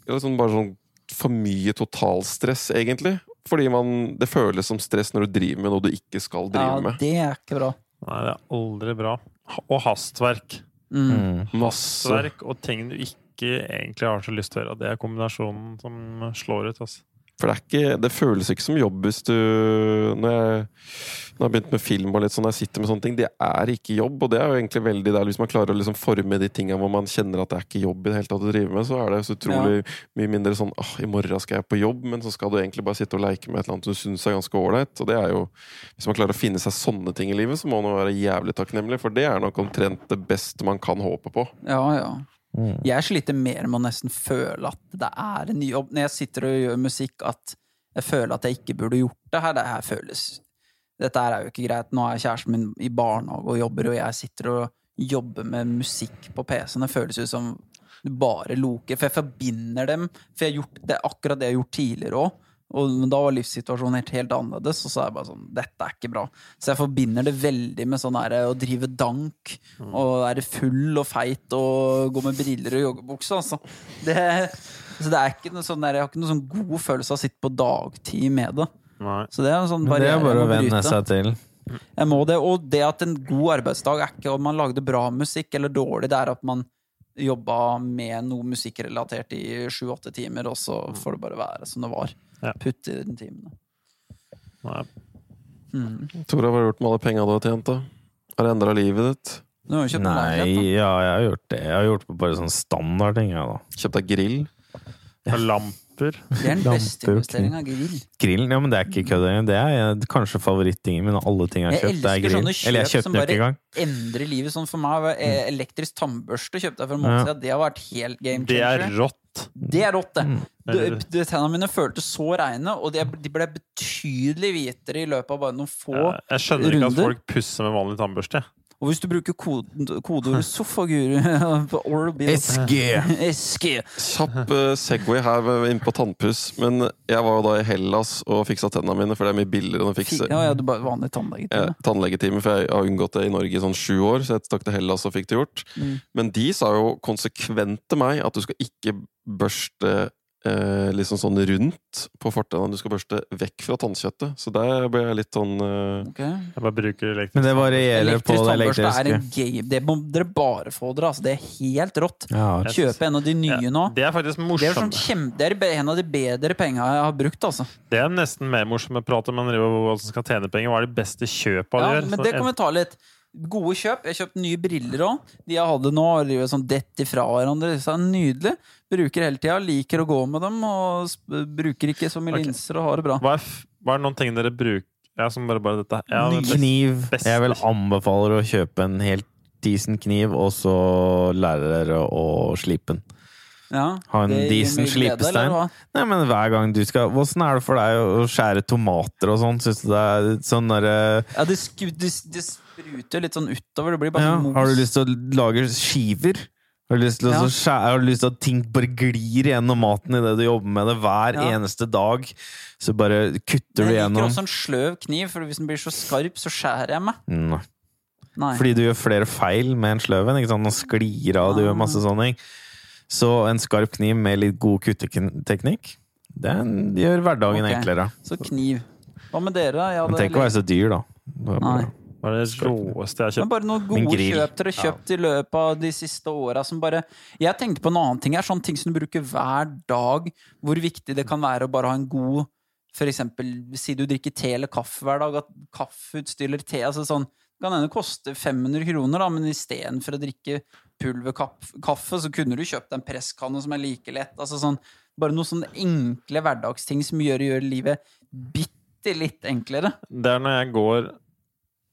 liksom bare sånn for mye totalstress, egentlig. Fordi man, det føles som stress når du driver med noe du ikke skal drive med. Ja, det er ikke bra. Nei, det er aldri bra. Og hastverk. Mm. Mm. Hastverk og ting du ikke egentlig har så lyst til å gjøre. Det er kombinasjonen som slår ut. Altså. For det, er ikke, det føles ikke som jobb hvis du Når jeg, når jeg har begynt med film og litt sånn, jeg sitter med sånne ting, det er ikke jobb. Og det er jo egentlig veldig der hvis man klarer å liksom forme de tingene hvor man kjenner at det er ikke jobb i det hele tatt å drive med, så er det så utrolig mye mindre sånn åh, i morgen skal jeg på jobb, men så skal du egentlig bare sitte og leke med et eller annet du syns er ganske ålreit. Og det er jo Hvis man klarer å finne seg sånne ting i livet, så må man være jævlig takknemlig, for det er nok omtrent det beste man kan håpe på. Ja, ja. Mm. Jeg sliter mer med å nesten føle at det er en ny jobb. Når jeg sitter og gjør musikk, at jeg føler at jeg ikke burde gjort det her. Det her føles Dette her er jo ikke greit. Nå er kjæresten min i barnehage og jobber, og jeg sitter og jobber med musikk på PC-en. Det føles ut som bare loker. For jeg forbinder dem. For jeg har gjort, det er akkurat det jeg har gjort tidligere òg. Men da var livssituasjonen helt, helt annerledes, og så er jeg bare sånn Dette er ikke bra. Så jeg forbinder det veldig med sånn her, å drive dank og være full og feit og gå med briller og joggebukse, altså. Det, så det er ikke noe sånn der, jeg har ikke noen sånn god følelse av å sitte på dagtid med det. Nei. Så det er en sånn Men det er bare å venne seg til. Jeg må det, og det at en god arbeidsdag er ikke om man lagde bra musikk eller dårlig, det er at man jobba med noe musikkrelatert i sju-åtte timer, og så får det bare være som det var. Ja. Putt i den timen. Nei. Mm. Tora, hva har du gjort med alle penga du har tjent, da? Har det endra livet ditt? Kjøpt Nei, ja, jeg har gjort det. Jeg har gjort bare sånn standardting. Kjøpt deg grill? Ja. Lamper. Det er den beste investeringa. Grill. Grillen, ja, men det er ikke kødd engang. Det er kanskje favorittingen min av alle ting jeg har kjøpt. Jeg er elsker grill. sånne Eller jeg kjøpte som den ikke bare- engang. Endre livet sånn for meg. eh, Elektrisk tannbørste kjøpte jeg for en måned Ja. siden. Det har vært helt game changer. Det er changer. Rått. Det er rått, det. Mm. Du- du- Tennene mine føltes så reine, og de de ble betydelig hvitere i løpet av bare noen få. Ja, Jeg skjønner ikke at folk pusser med vanlig tannbørste. Og hvis du bruker kode, kodeordet 'sofaguru' på Oral-B SG. SG. Kjapp uh, Segway her inne inn på tannpuss. Men jeg var jo da i Hellas og fiksa tennene mine, for det er mye billigere enn å fikse Ja, ja, du bare vanlig tannlegetime. tannlegetime. For jeg har unngått det i Norge i sånn sju år, så jeg stakk til Hellas og fikk det gjort. Mm. Men de sa jo konsekvent til meg at du skal ikke børste eh, liksom sånn rundt på fortennene. Du skal børste vekk fra tannkjøttet. Så der ble jeg litt sånn eh, okay. Jeg bare bruker elektrisk Men det varierer på det elektriske. er en game. Det må dere bare få dere. Altså. Det er helt rått. Ja, Kjøpe en av de nye Ja, nå. Det er faktisk Det er, sånn morsomt. det er en av de bedre penga jeg har brukt, altså. Det er nesten mer morsomt å prate om enn hva som skal tjene penger. Hva er de beste kjøpa du Ja, gjør? men det kan vi ta litt. Gode kjøp. Jeg har kjøpt nye briller òg. De jeg hadde nå, livet sånn dett ifra hverandre. Så er nydelig. Bruker hele tida. Liker å gå med dem, og bruker ikke så mye okay. linser og har det bra. Hva er, f- hva er noen ting dere bruker Ja, som bare, bare dette ja, Kniv. Best. Jeg vil anbefale å kjøpe en helt decent kniv, og så lære dere å slipe den. Ja, Ha en decent slipestein. Nei, men hver gang du skal Åssen er det for deg å skjære tomater og sånn? Syns du det er sånn derre Ja, det, sku, det, det spruter litt sånn utover. Det blir bare ja, sånn mos. Har du lyst til å lage skiver? Har du lyst til, Ja. skjære, har du lyst til at ting bare glir gjennom maten idet du jobber med det hver Ja. eneste dag? Så bare kutter du du jeg liker også en sløv kniv, for hvis den blir så skarp, så skjærer jeg meg. Nei. Nei. Fordi du gjør flere feil med en sløven. en. Den sklir av, du gjør masse sånne ting. Så en skarp kniv med litt god kutteteknikk, den gjør hverdagen okay. enklere. Så kniv. Hva med dere? Jeg Men hadde tenk å være så dyr, da. Det Nei. Hva er det råeste jeg har Men kjøpt? bare noen gode kjøp dere har kjøpt i løpet av de siste åra som bare Jeg tenkte på en annen ting her, sånne ting som du bruker hver dag. Hvor viktig det kan være å bare ha en god For eksempel, si du drikker te eller kaffe hver dag, at kaffeutstyr eller te altså sånn, Det kan hende koste 500 kroner, da, men istedenfor å drikke pulverkaffe, så kunne du kjøpt en presskanne som er like lett. Altså sånn, bare noen sånne enkle hverdagsting som gjør, gjør livet bitte litt enklere. Det er når jeg går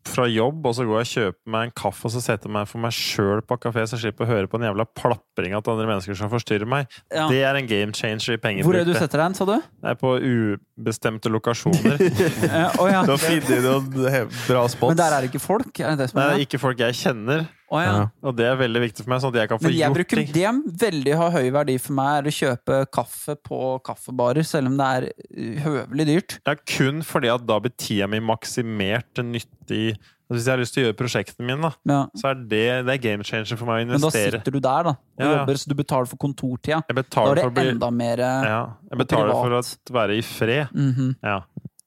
fra jobb, og så går jeg og kjøper meg en kaffe, og så setter jeg meg for meg sjøl på kafé, så jeg slipper å høre på den jævla plapringa til andre mennesker som forstyrrer meg. Ja. Det er en game changer i pengebruk. Hvor er det du setter deg sa du? Det er på ubestemte lokasjoner. oh, ja. Du har funnet noen bra spots. Men der er det ikke folk? Er det det som Det er det? ikke folk jeg kjenner, Å ja. Ja. og det er veldig viktig for meg, sånn at jeg kan få Men jeg gjort bruker, ting. det er veldig har høy verdi for meg, er å kjøpe kaffe på kaffebarer, selv om det er uh, høvelig dyrt. Ja, kun fordi at da blir tida mi maksimert til nyttig altså Hvis jeg har lyst til å gjøre prosjektene mine, da, Ja. så er det, det er game changer for meg å investere. Men da sitter du der, da, og Ja, ja. jobber, så du betaler for kontortida. Jeg Da er det bli enda mer privat. ja, Jeg betaler for å være i fred. mhm. Ja.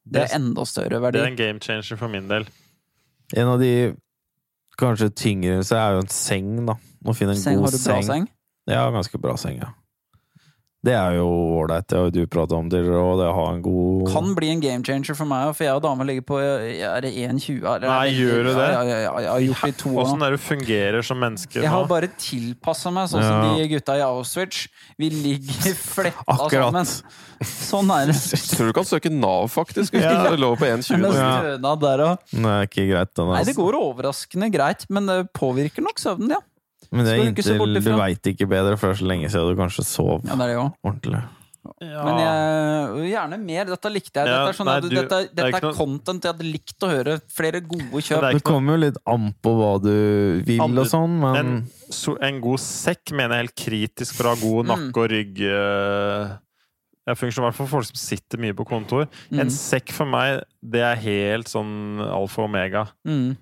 Det er enda større verdi. Det er en game changer for min del. En av de kanskje tyngre så er jo en seng, da. Må finne en Seng, god har du bra seng? Ja, ganske bra seng, ja. Det er jo ålreit, det har du prata om tidligere, og det har en god Kan bli en game changer for meg, for jeg og dama ligger på Er det 1,20? Nei, gjør du det? Ja, ja, ja, jeg har gjort det i to år Åssen er det du fungerer som menneske Jeg har bare tilpassa meg, sånn som Ja. de gutta i Auschwitz. Vi ligger fletta Akkurat. sammen. Sånn er det. Jeg tror du kan søke Nav, faktisk. Hvis du har lov på 1,20. Ja. Det er ikke greit, den. Nei, det Altså. går overraskende greit, men det påvirker nok søvnen, ja. Men det er inntil du veit ikke bedre, for det er så lenge siden du kanskje sov Ja, det er det ordentlig. Ja. Men jeg, gjerne mer. Dette likte jeg. Dette er, sånn nei, du- dette, dette er er content jeg hadde likt å høre. Flere gode kjøp. det Det kommer jo litt an på hva du vil Andre- og sånn, men en, so, en god sekk mener jeg helt kritisk for å ha god Mm. nakke og rygg. eh, Jeg funksjonerer i hvert fall for folk som sitter mye på kontor. En Mm. sekk for meg, det er helt sånn alfa og omega. Mm.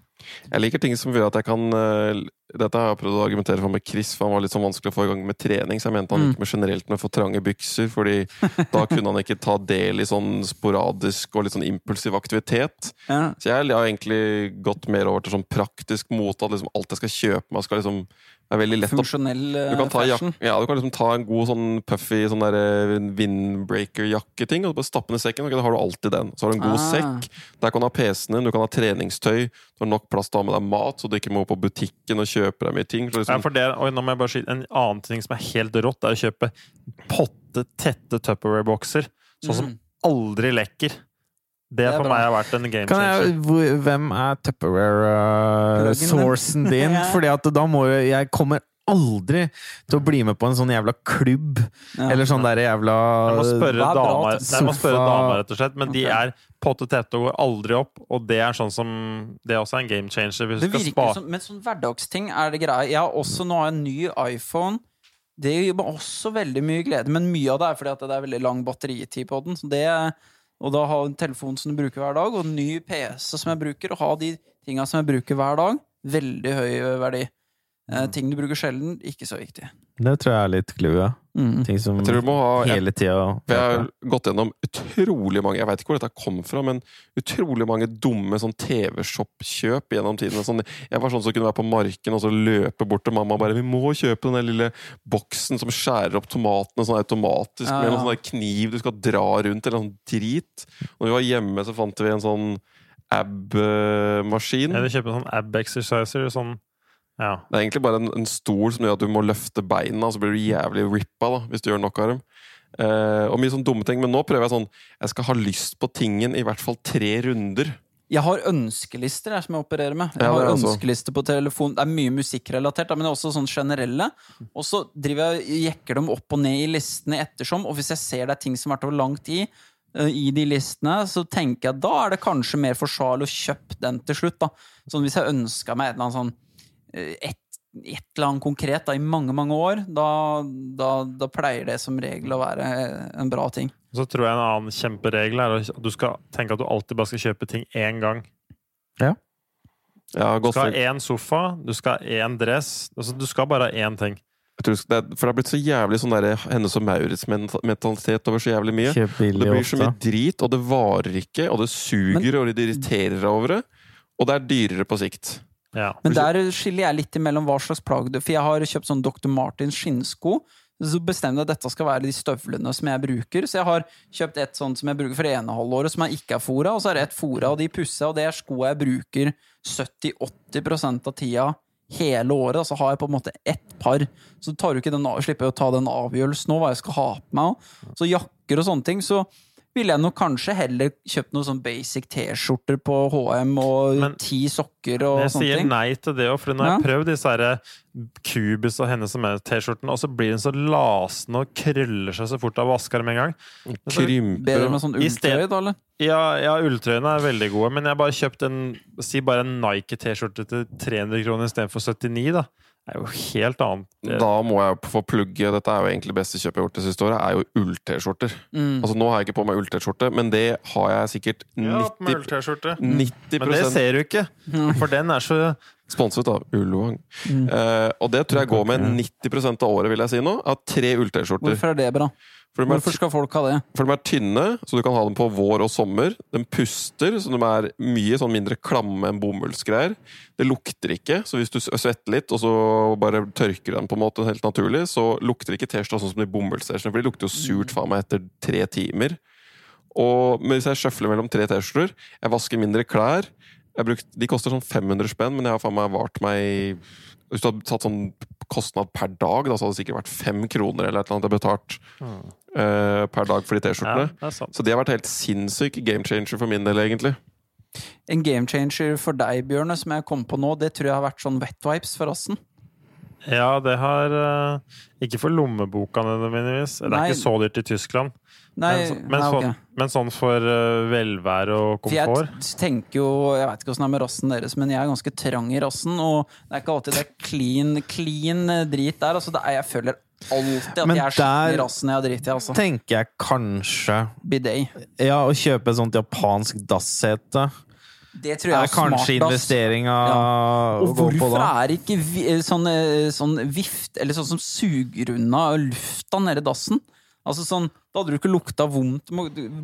Jeg liker ting som gjør at jeg kan eh, Dette har jeg prøvd å argumentere for med Chris, for han var litt sånn vanskelig å få i gang med trening. Så jeg mente han Mm. gikk med generelt med for trange bykser, fordi da kunne han ikke ta del i sånn sporadisk og litt sånn impulsiv aktivitet. Ja. Så jeg har egentlig gått mer over til sånn praktisk mote, at liksom alt jeg skal kjøpe meg, skal liksom være veldig lett Funksjonell eh, du kan, ta fashion. ja, du kan liksom ta en god sånn puffy sånn eh, windbreaker-jakketing og bare stappe den i sekken. Okay, da har du alltid den. Så har du en god Ah. sekk. Der kan du ha PC-en din, du kan ha treningstøy. Du har nok plass til å ha med deg mat, så du ikke må på butikken og kjøpe deg mye ting. Ja, liksom, for det, og nå må jeg bare skyte. En annen ting som er helt rått, er å kjøpe potte tette Tupperware-bokser. Sånn som Mm. aldri lekker. Det, Det for bra. meg har vært en game kan changer. jeg, hvem er Tupperware-sourcen din? Ja. Fordi at da må jo Jeg kommer aldri til å bli med på en sånn jævla klubb. Ja. Eller sånn der jævla Jeg må spørre Hva bra dama, jeg må spørre sofa? dama, rett og slett. Men de er potte tette og går aldri opp. Og det er sånn som Det er også en game changer. Hvis Det du skal spa. som, Men sånn hverdagsting er det greia. Jeg har også nå har en ny iPhone. Det gir meg også veldig mye glede, men mye av det er fordi at det er veldig lang batteritid på den. Så det, og da ha en telefon som du bruker hver dag, og en ny PC som jeg bruker, og ha de tinga som jeg bruker hver dag, veldig høy verdi. Eh, ting du bruker sjelden, ikke så viktig. Det tror jeg er litt clouet. Mm. Ting som jeg tror du må ha hele tida Vi jeg har gått gjennom utrolig mange Jeg vet ikke hvor dette kom fra, men utrolig mange dumme sånn TV-shop-kjøp gjennom tiden. Sånn, jeg var sånn som kunne være på marken og så løpe bort til mamma og bare 'Vi må kjøpe den lille boksen som skjærer opp tomatene sånn automatisk', Ja, med en sånn kniv du skal dra rundt, eller sånn drit. Når vi var hjemme, så fant vi en sånn ab-maskin. Eller kjøpe en sånn ab exerciser. Sånn, ja. Det er egentlig bare en, en stol som gjør at du må løfte beina, og så blir du jævlig rippa da, hvis du gjør nok av dem. Eh, og mye sånne dumme ting. Men nå prøver jeg sånn Jeg skal ha lyst på tingen i hvert fall tre runder. Jeg har ønskelister jeg, som jeg opererer med. Jeg Ja, har altså- ønskelister på telefon. Det er mye musikkrelatert, men det er også sånn generelle. Og så driver jeg jekker dem opp og ned i listene ettersom, og hvis jeg ser det er ting som har vært over lang tid eh, i de listene, så tenker jeg da er det kanskje mer forsvarlig å kjøpe den til slutt. da. Sånn Hvis jeg ønska meg et eller annet sånn et, et eller annet konkret da, i mange, mange år, da, da, da pleier det som regel å være en bra ting. Så tror jeg en annen kjemperegel er at du skal tenke at du alltid bare skal kjøpe ting én gang. Ja. ja Du skal ha én sofa, du skal ha én dress. Altså, du skal bare ha én ting. jeg tror, det er, for det har blitt så jævlig sånn der Hennes og Maurits-mentalitet over så jævlig mye. Det blir så ofte. mye drit, og det varer ikke, og det suger, og de irriterer deg over det. Og det er dyrere på sikt. Ja. Men der skiller jeg litt imellom hva slags plagg du For jeg har kjøpt sånn Dr. Martins skinnsko. Så bestemte jeg at dette skal være de støvlene som jeg bruker. Så jeg har kjøpt et sånt som jeg bruker for det ene halvåret, som jeg ikke er fora, og så er det et fora, og de pusser og det er skoa jeg bruker 70-80% av tida hele året. Så har jeg på en måte ett par. Så tar du ikke den, slipper jeg å ta den avgjørelsen nå, hva jeg skal ha på meg. Så jakker og sånne ting. Så ville jeg nok kanskje heller kjøpt noen sånn basic T-skjorter på HM og Men- ti sokker og sånne ting. Jeg sier nei til det òg, for nå har jeg prøvd disse herre Cubus og Hennes som Mauritz-T-skjortene, og så blir den så lasende og krøller seg så fort av vasker dem en gang. Krymper Bedre med sånn I ulltrøye, da, eller? Ja, ja ulltrøyene er veldig gode, men jeg har bare kjøpt en Si bare en Nike-T-skjorte til 300 kroner istedenfor 79, da. Er jo helt annet. Da må jeg få plugge Dette er jo egentlig beste kjøpet jeg har gjort det siste året, er jo ull-T-skjorter. Mm. Altså Nå har jeg ikke på meg ull-T-skjorte, men det har jeg sikkert 90, ja, 90 Men det ser du ikke, for den er så Sponset av Ullvang. Mm. Eh, og det tror jeg går med 90 av året, vil jeg si nå, av tre ull-T-skjorter. Hvorfor er det bra? For, de er- Hvorfor skal folk ha det? for de er tynne, så du kan ha dem på vår og sommer. De puster, så de er mye sånn mindre klamme enn bomullsgreier. Det lukter ikke, så hvis du svetter litt, og så bare tørker den på en måte helt naturlig, så lukter ikke T-skjorta sånn som de bomullstæsjene, for de lukter jo surt faen meg etter tre timer. Og hvis jeg sjøfler mellom tre T-skjorter, jeg vasker mindre klær brukt, De koster sånn 500 spenn, men jeg har faen meg vart meg Hvis du hadde tatt sånn kostnad per dag, da, så hadde det sikkert vært fem kroner eller et eller annet jeg betalt betalt uh, per dag for de T-skjortene. det er. Så de har vært helt sinnssyk game changer for min del, egentlig. En game changer for deg, Bjørne, som jeg kom på nå, det tror jeg har vært sånn wet wipes for rassen. Ja, det har eh, Ikke for lommeboka nødvendigvis. Det er Nei. ikke så dyrt i Tyskland. Nei, men, så- men, nei, okay. sånn, men sånn for uh, velvære og For jeg tenker jo, jeg vet ikke hvordan det er med rassen deres, men jeg er ganske trang i rassen, og det er ikke alltid det er clean, clean eh, drit der. Altså, det er, jeg føler alltid at Men jeg er skitten i rassen jeg har driti i. Altså. Tenker jeg kanskje Bidet. Ja, å kjøpe et sånt japansk dassete Det tror jeg er er smart. kanskje investeringa Og å gå på hvorfor er ikke vi, eh, sånn, sånn vift, eller sånn som suger unna lufta nede i dassen? Altså sånn, Da hadde du ikke lukta vondt.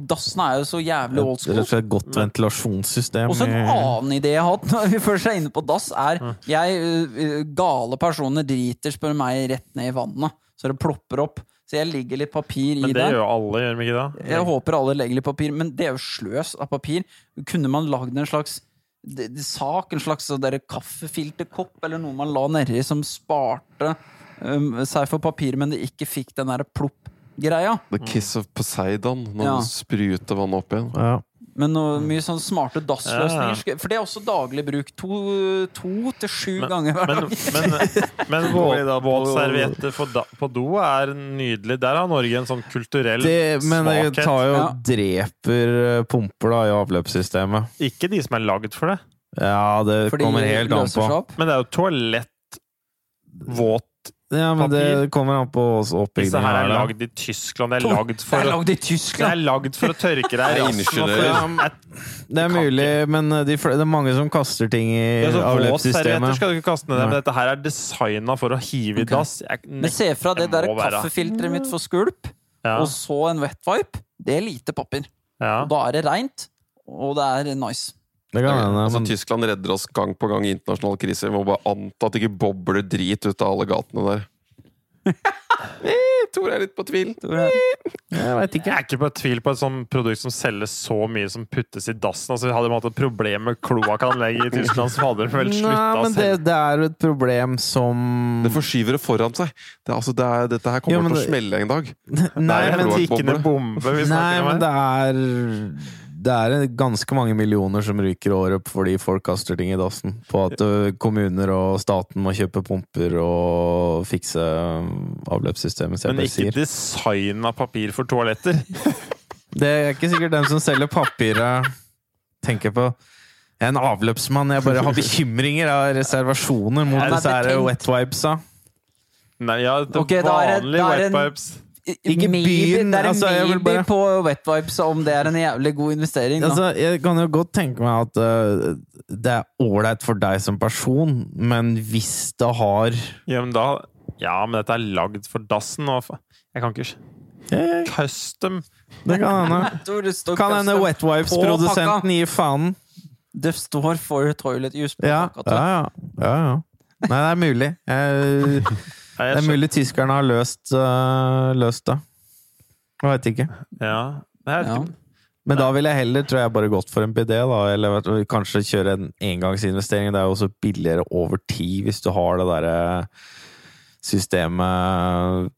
Dassen er jo så jævlig old Rett school. og slett godt ventilasjonssystem. Og så en annen idé jeg har hatt når vi først er inne på dass, er jeg, Gale personer driter, spør meg, rett ned i vannet. Så det plopper opp. Så jeg legger litt papir i det. Men det det. gjør jo alle, gjør de ikke det? Jeg håper alle legger litt papir, men det er jo sløs av papir. Kunne man lagd en slags d- d- sak, en slags sånn kaffefilterkopp, eller noe man la nedi som sparte um, seg for papir, men det ikke fikk den der plopp-greia? The kiss of Poseidon, når Ja. du spruter vannet opp igjen. ja. Men noe, mye sånn smarte dassløsninger. For det er også daglig bruk. To, to til sju ganger hver dag. men, men men våtservietter på, da- på do er nydelig. Der har Norge en sånn kulturell det, men det svakhet. tar jo Ja. dreper eh, pumper da i avløpssystemet. Ikke de som er lagd for det. Ja, det Fordi kommer helt an på. Men det er jo toalett, våt Ja, men det kommer an på også Disse oppbyggingen her er lagd i Tyskland. Det er lagd for å det er lagd for å tørke deg i Det rassen. Det er mulig, men de, det er mange som kaster ting i Ja, avløpssystemet. skal du ikke kaste ned, men dette her er designa for å hive i okay. dass. Men se fra det Det der kaffefilteret mitt for skvulp, ja, og så en wet wipe. Det er lite papir. ja. Og da er det reint, og det er nice. Det kan hende, altså, Tyskland redder oss gang på gang i internasjonale kriser. Vi må bare anta at det ikke bobler drit ut av alle gatene der. Tor er litt på tvil. jeg veit Jeg ikke. er ikke på tvil på et sånt produkt som selges så mye som puttes i dassen. Altså, hadde man hatt et problem med kloakkanlegget i Tyskland, så hadde det vel Nei, men det, det er jo et problem som Det forskyver det foran seg. Det, altså, det er, dette her kommer Ja, men til å smelle en dag. Nei, Det er men, en kloakkboble. tikkende bombe vi nei, snakker men om det her. er det er ganske mange millioner som ryker året fordi folk kaster ting i dassen. På at kommuner og staten må kjøpe pumper og fikse avløpssystemet, Men ikke design av papir for toaletter. Det er ikke sikkert dem som selger papiret, tenker på jeg er en avløpsmann, jeg bare har bekymringer og reservasjoner mot disse wet wipesa. Nei, ja, det Ok, er det- vanlige wet wipes. Ikke byen, Det er altså, maybe bare- på wet wipes om det er en jævlig god investering. Altså, jeg kan jo godt tenke meg at uh, det er ålreit for deg som person, men hvis det har Ja, men da Ja, men dette er lagd for dassen, og Jeg kan ikke Ja, Custom Det kan hende. Kan hende. Wet Wipes-produsenten gir faen. Det står for toilet use på Ja, pakka, ja, ja. ja, ja. Nei, det er mulig. Jeg, Nei, det er mulig tyskerne har løst, uh, løst det. Jeg veit ikke. Ja. Jeg vet Ja. ikke. Men da ville jeg heller tror jeg, bare gått for en BD, da. Eller vet kanskje kjøre en engangsinvestering. Det er jo også billigere over tid hvis du har det derre systemet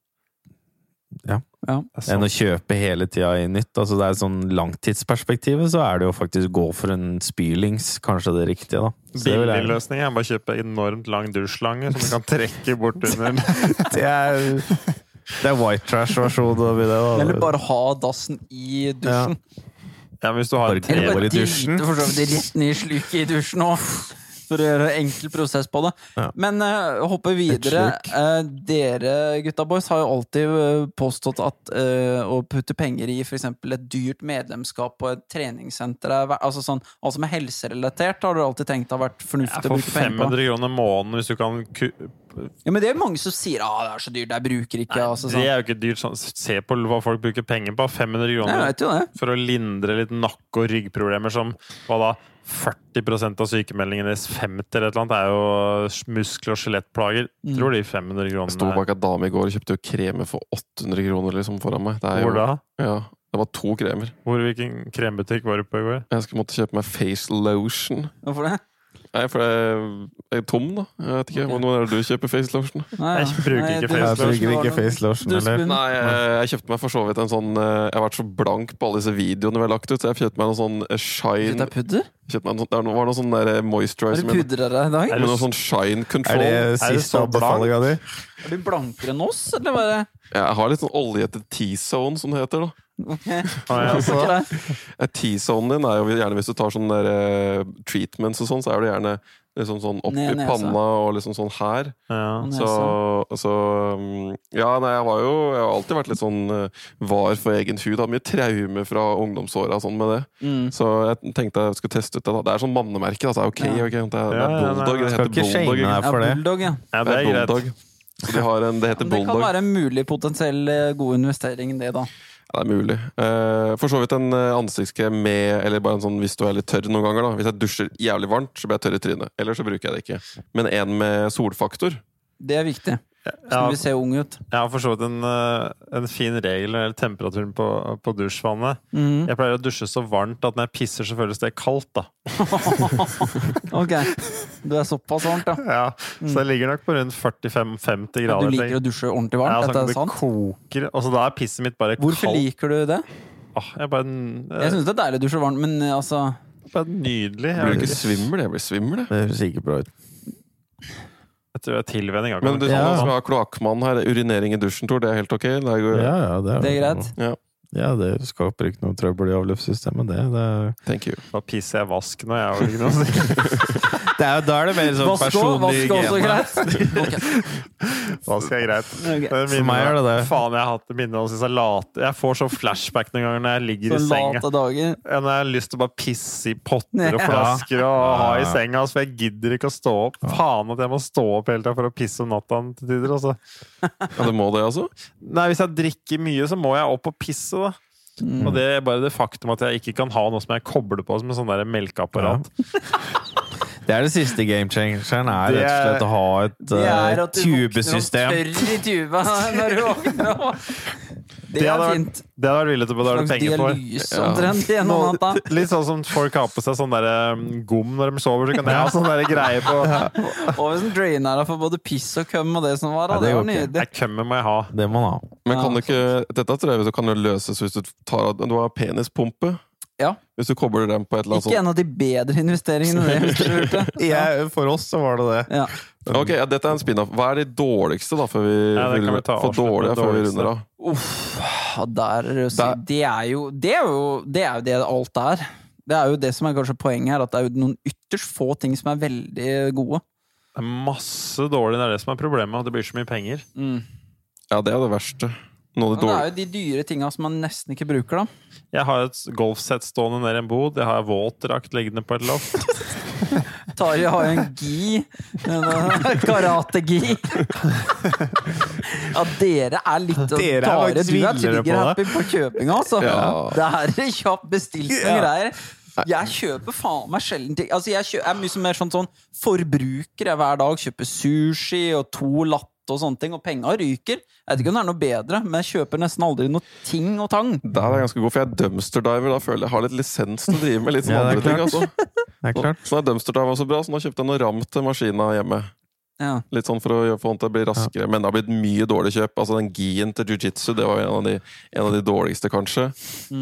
ja. Ja. Enn å kjøpe hele tida i nytt. Altså det er sånn Langtidsperspektivet så er det jo faktisk gå for en spylings kanskje det riktige, da. Billigløsning Billig løsning er bare å kjøpe enormt lang dusjslange som du kan trekke bort under. Det er, det er white trash-versjon av det. Da. Eller bare ha dassen i dusjen. Ja, men hvis du har Bare i dusjen Eller tre- bare drite for så vidt rett ned i sluket i dusjen òg. For å gjøre enkel prosess på det. Ja. Men uh, hoppe videre. Eh, dere gutta boys har jo alltid eh, påstått at uh, å putte penger i f.eks. et dyrt medlemskap på et treningssenter er, altså sånn, alt som er helserelatert, har du alltid tenkt har vært fornuftig å For bruke penger på? 500 kroner måneden hvis du kan Ja, men det er mange som sier at det er så dyrt, jeg bruker ikke. Nei, altså, Det sånn. er jo ikke dyrt. Sånn. Se på hva folk bruker penger på. 500 Jeg kroner det. for å lindre litt nakke- og ryggproblemer som hva da? 40% av sykemeldingen deres, 50 eller et eller annet, er jo muskel- og skjelettplager. Mm. Tror de 500 Jeg sto bak ei dame i går og kjøpte jo kremer for 800 kroner liksom foran meg. Det er jo, Hvor da? Ja, det var to kremer. Hvor, hvilken krembutikk var du på i går? Jeg skulle måtte kjøpe meg face lotion. Hvorfor det? Nei, for jeg jeg er tom, da. Jeg vet ikke. Når er det du kjøper face lotion? Nei, Jeg bruker nei, ikke face Jeg lotion. bruker ikke face lotion, eller? Nei, jeg, jeg kjøpte meg for så vidt en sånn eh, Jeg har vært så blank på alle disse videoene vi har lagt ut, så jeg kjøpte meg noe sånn eh, shine Kjøpte deg pudder? kjøpte meg en sånn, Det var noe sånn der Har moisturizer du det pudra deg i dag? Er med noe sånn shine Er control. Er det siste så anbefalinga di? Er du blankere enn oss, eller bare Jeg har litt sånn oljete T-zone, som det heter. da Ok. Ah, ja, T-zonen din er jo gjerne hvis du tar sånne der, eh, treatments og sånn, så er det gjerne liksom sånn opp i panna og liksom sånn her. Ja. Så, så um, Ja, nei, jeg har jo jeg har alltid vært litt sånn eh, var for egen hud. Hadde mye traume fra ungdomsåra sånn med det. Mm. Så jeg tenkte jeg skulle teste ut det. da Det er sånn mannemerke. Altså, ok, Ja. ok, det er, det er bulldog. Det heter bulldog. Ja, det. bulldog, ja. ja, Det er er greit. Så de har en, det heter Men det kan være en mulig potensiell eh, god investering, det, da. Ja, det er mulig. Uh, for så vidt en eh, ansiktskrem med Eller bare en sånn hvis du er litt tørr noen ganger. da Hvis jeg dusjer jævlig varmt, så blir jeg tørr i trynet. Eller så bruker jeg det ikke. Men en med solfaktor. Det er viktig. Ja, vi se unge ut. jeg har for så vidt en, eh, en fin regel når det gjelder temperaturen på, på dusjvannet. Mm. Jeg pleier å dusje så varmt at når jeg pisser, så føles det kaldt. da Ok. Du er såpass varmt, ja. Ja, Så jeg ligger nok på rundt 45-50 Du liker å dusje ordentlig ja, varmt? sånn Dette at er det sant? koker. Og så da er pisset mitt bare Hvorfor kaldt. liker du det? Åh, jeg er bare, jeg Jeg syns det er deilig å dusje varmt, men eh, altså bare nydelig. Blir du Jeg, ikke svimmel? Jeg blir svimmel, jeg. Det høres ikke bra ut. Tilvenning. Men du Ja. som har kloakkmann her, urinering i dusjen, Tor, det er helt ok? Det er Ja, ja, det er, Det er greit. Ja, Ja, det skal ikke noe trøbbel i avløpssystemet, det. Det, thank you. Da pisser jeg vask når jeg har ikke noe å si. Det er, da er det mer sånn Vask personlig vask også hygiene. greit. Vask er greit. Okay. Det For meg er det det. Faen, jeg har hatt minner om disse late Jeg får så flashback noen ganger når jeg ligger Så i senga. late dager. Ja, Når jeg har lyst til å bare pisse i potter og Ja. flasker og ha i Ja. senga, for jeg gidder ikke å stå opp. Faen at jeg må stå opp hele tida for å pisse om natta til tider. Altså. Ja, det må det, altså? Nei, hvis jeg drikker mye, så må jeg opp og pisse, da. Mm. Og det er bare det faktum at jeg ikke kan ha noe som jeg kobler på som en sånn der melkeapparat. Det er det siste game changeren, er Det rett og slett å ha et tubesystem. Det er uh, at du våkner tubesystem. tørr i tuba når du våkner opp. Det Det er hadde vært- fint. Det hadde vært villig til å betale penger for. Ja. omtrent gjennom natta. Litt sånn som folk har på seg sånn der um, gom når de sover. Så kan jeg ha sånn der greie på Og hvis en drainer deg for både piss og køm og det som var, da. Ja, det var nydelig. Nei, kømmer må jeg ha. Det må man ha. Men Ja, kan du ikke Dette tror jeg kan jo løses hvis du tar av Du har penispumpe. Ja. Hvis du kobler dem på et eller annet Ikke sånt en av de bedre investeringene, det, hvis dere lurte. Jeg, for oss så var det det. Ja. Ok, ja, Dette er en spin-off. Hva er de dårligste, da, før vi, Ja, det kan vi ta for dårlige før vi runder av? Uff, der, er det Der- det er jo det er jo det er jo det alt er. Det er jo det som er kanskje poenget her, at det er jo noen ytterst få ting som er veldig gode. Det er masse dårlig, det er det som er problemet. og Det blir så mye penger. Ja, det er det verste. Noe det det er jo de dyre tinga som man nesten ikke bruker, da. Jeg har et golfsett stående nede i en bod. Jeg har våtdrakt liggende på et loft. Tarjei har jo en gi. en, eh, Karate-gi. Ja, dere er litt Dere er du er villere på trigger-happy på kjøping, altså. Ja. Det er kjapp bestilling og greier. Jeg kjøper faen meg sjelden ting. Altså, jeg kjø- er mye mer sånn, sånn forbruker. Jeg hver dag kjøper sushi og to latte og sånne ting, og penga ryker. Jeg vet ikke om det er noe bedre, men jeg kjøper nesten aldri noe ting og tang. Der er jeg ganske god, for jeg er dumpsterdiver. Da føler jeg jeg har litt lisens til å drive med litt sånn Ja, andre ting. Altså. Det er klart. Så er dumpsterdiver også bra, så nå kjøpte jeg noe ram til maskina hjemme. Ja. Litt sånn for å gjøre- få han til å bli raskere. Men det har blitt mye dårlig kjøp. Altså Den gien til jiu-jitsu det var en av de, en av de dårligste, kanskje.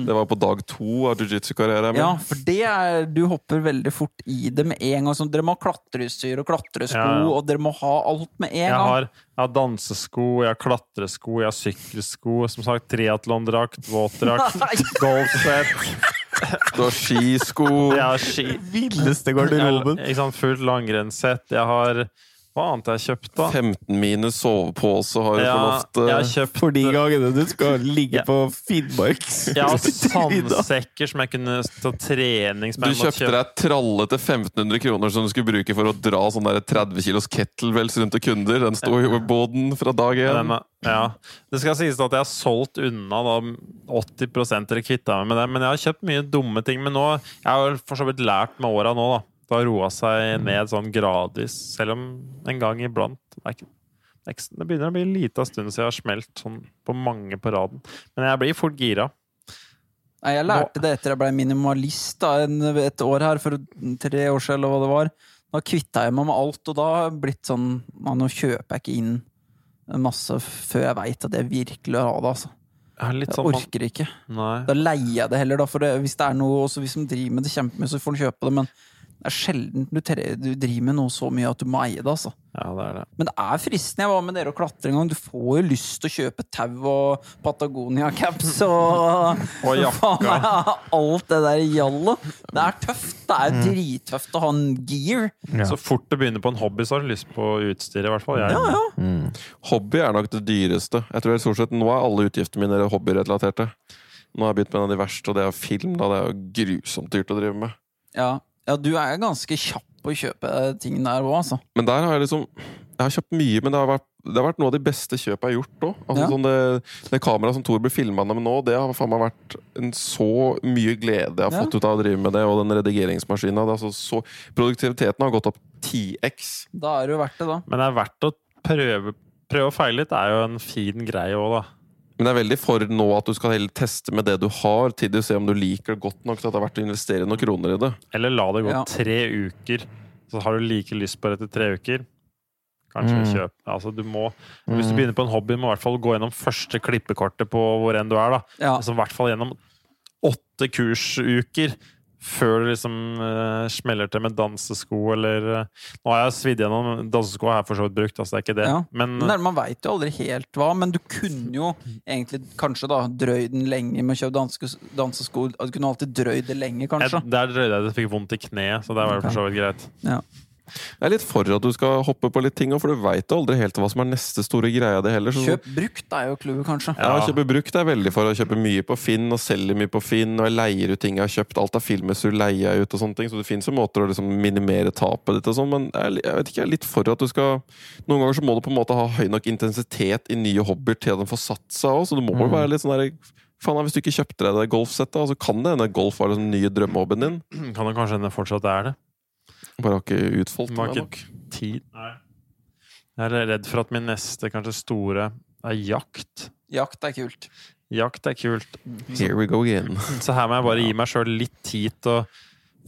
Det var på dag to av jiu-jitsu-karrieren min. ja, for det er Du hopper veldig fort i det med en gang. Sånn, dere må ha klatreutstyr og klatresko, Ja, ja. og dere må ha alt med en Jeg gang. har, jeg har dansesko, jeg har klatresko, jeg har sykkelsko, som sagt triatlondrakt, våtdrakt, golfsett, Du har skisko. jeg har ski... Villeste Jeg, ikke sant, fullt langrennssett. Jeg har Hva annet har jeg kjøpt, da? 15 minus sovepose har du Ja, loftet. jeg har kjøpt For de gangene du skal ligge på Finnmark. Jeg har sandsekker som jeg kunne ta trening Du kjøpte deg tralle til 1500 kroner som du skulle bruke for å dra sånn 30 kilos kettlebells rundt til kunder. Den sto jo i båten fra dag én. Ja. Det skal sies at jeg har solgt unna da 80 eller kvitta meg med det. Men jeg har kjøpt mye dumme ting. Men nå Jeg har for så vidt lært med åra nå, da. Det har roa seg ned sånn gradvis. Selv om en gang iblant Det, ikke, det, er begynner å bli en liten stund siden jeg har smelt sånn på mange på raden. Men jeg blir fort gira. Nei, jeg lærte det etter jeg ble minimalist da, et år her, for tre år siden, eller hva det var. Da kvitta jeg meg med alt, og da har jeg blitt sånn Nå kjøper jeg ikke inn masse før jeg veit at jeg virkelig ha det. Altså. Jeg litt Jeg sånn orker ikke. Nei. Da leier jeg det heller, da, for det, hvis det er noe også hvis de driver med det kjempemye, så får de kjøpe det, men det er sjelden du, tre- du driver med noe så mye at du må eie det, altså. Ja, det er det. Men det er fristende. Jeg var med dere og klatre en gang. Du får jo lyst til å kjøpe tau og Patagonia-caps og Og jakka. Alt det der jallet. Det er tøft. Det er drittøft å ha en gear. Ja. Så fort du begynner på en hobby, så har du lyst på utstyr, i hvert fall. Jeg. Ja, ja. Hobby er nok det dyreste. Jeg tror stort sett Nå er alle utgiftene mine hobbyrelaterte. Nå har jeg begynt med en av de verste, og det er film. Da. Det er jo grusomt dyrt å drive med. ja. Ja, du er ganske kjapp på å kjøpe ting der òg, altså. Men der har jeg liksom Jeg har kjøpt mye, men det har vært, det har vært noe av de beste kjøpene jeg har gjort òg. Altså, Ja. sånn det, det kameraet som Tor blir filma med nå, det har faen meg vært en så mye glede jeg har Ja. fått ut av å drive med det, og den redigeringsmaskina. Er altså så, produktiviteten har gått opp 10x. Da er det jo verdt det, da. Men det er verdt å prøve, prøve og feile litt. Er jo en fin greie òg, da. Men jeg er veldig for nå at du skal heller teste med det du har, til du ser om du liker det godt nok til at det er verdt å investere noen kroner i det. Eller la det gå Ja. tre uker, så har du like lyst på det etter tre uker. Kanskje Mm. kjøp Altså, du må Hvis du begynner på en hobby, må du i hvert fall gå gjennom første klippekortet på hvor enn du er, da. Ja. Altså i hvert fall gjennom åtte kursuker før det liksom uh, smeller til med dansesko eller uh, Nå har jeg svidd gjennom dansesko, har jeg for så vidt brukt, altså det er ikke det. Ja. Men Men er- man veit jo aldri helt hva, men du kunne jo egentlig kanskje da drøyd den lenge med å kjøpe danske, dansesko. Du kunne alltid drøyd det lenge, jeg, kanskje. der drøyde jeg det, fikk vondt i kneet, så det var okay. for så vidt greit. Ja. Jeg er litt for at du skal hoppe på litt ting, for du veit aldri helt hva som er neste store greia det heller. Så Kjøp brukt er jo clouet, kanskje. Ja, ja. kjøpe brukt er jeg veldig for. Å kjøpe mye på Finn og selge mye på Finn. Og jeg leier ut ting jeg har kjøpt. Alt av filmessur leier jeg ut og sånne ting. Så det fins jo måter å liksom minimere tapet ditt og sånn, men jeg, jeg vet ikke, jeg er litt for at du skal Noen ganger så må du på en måte ha høy nok intensitet i nye hobbyer til at den får satt seg òg, så du må jo være litt sånn der Faen, hvis du ikke kjøpte deg det golfsettet, så kan det hende golf var den nye drømmehobbyen din. Kan det kanskje hende fortsatt det er det. Bare har ikke utfoldt meg nok. Tid. Jeg er redd for at min neste, kanskje store, er jakt. Jakt er kult. Jakt er kult. Here we go again. Så her må jeg bare gi meg sjøl litt tid til å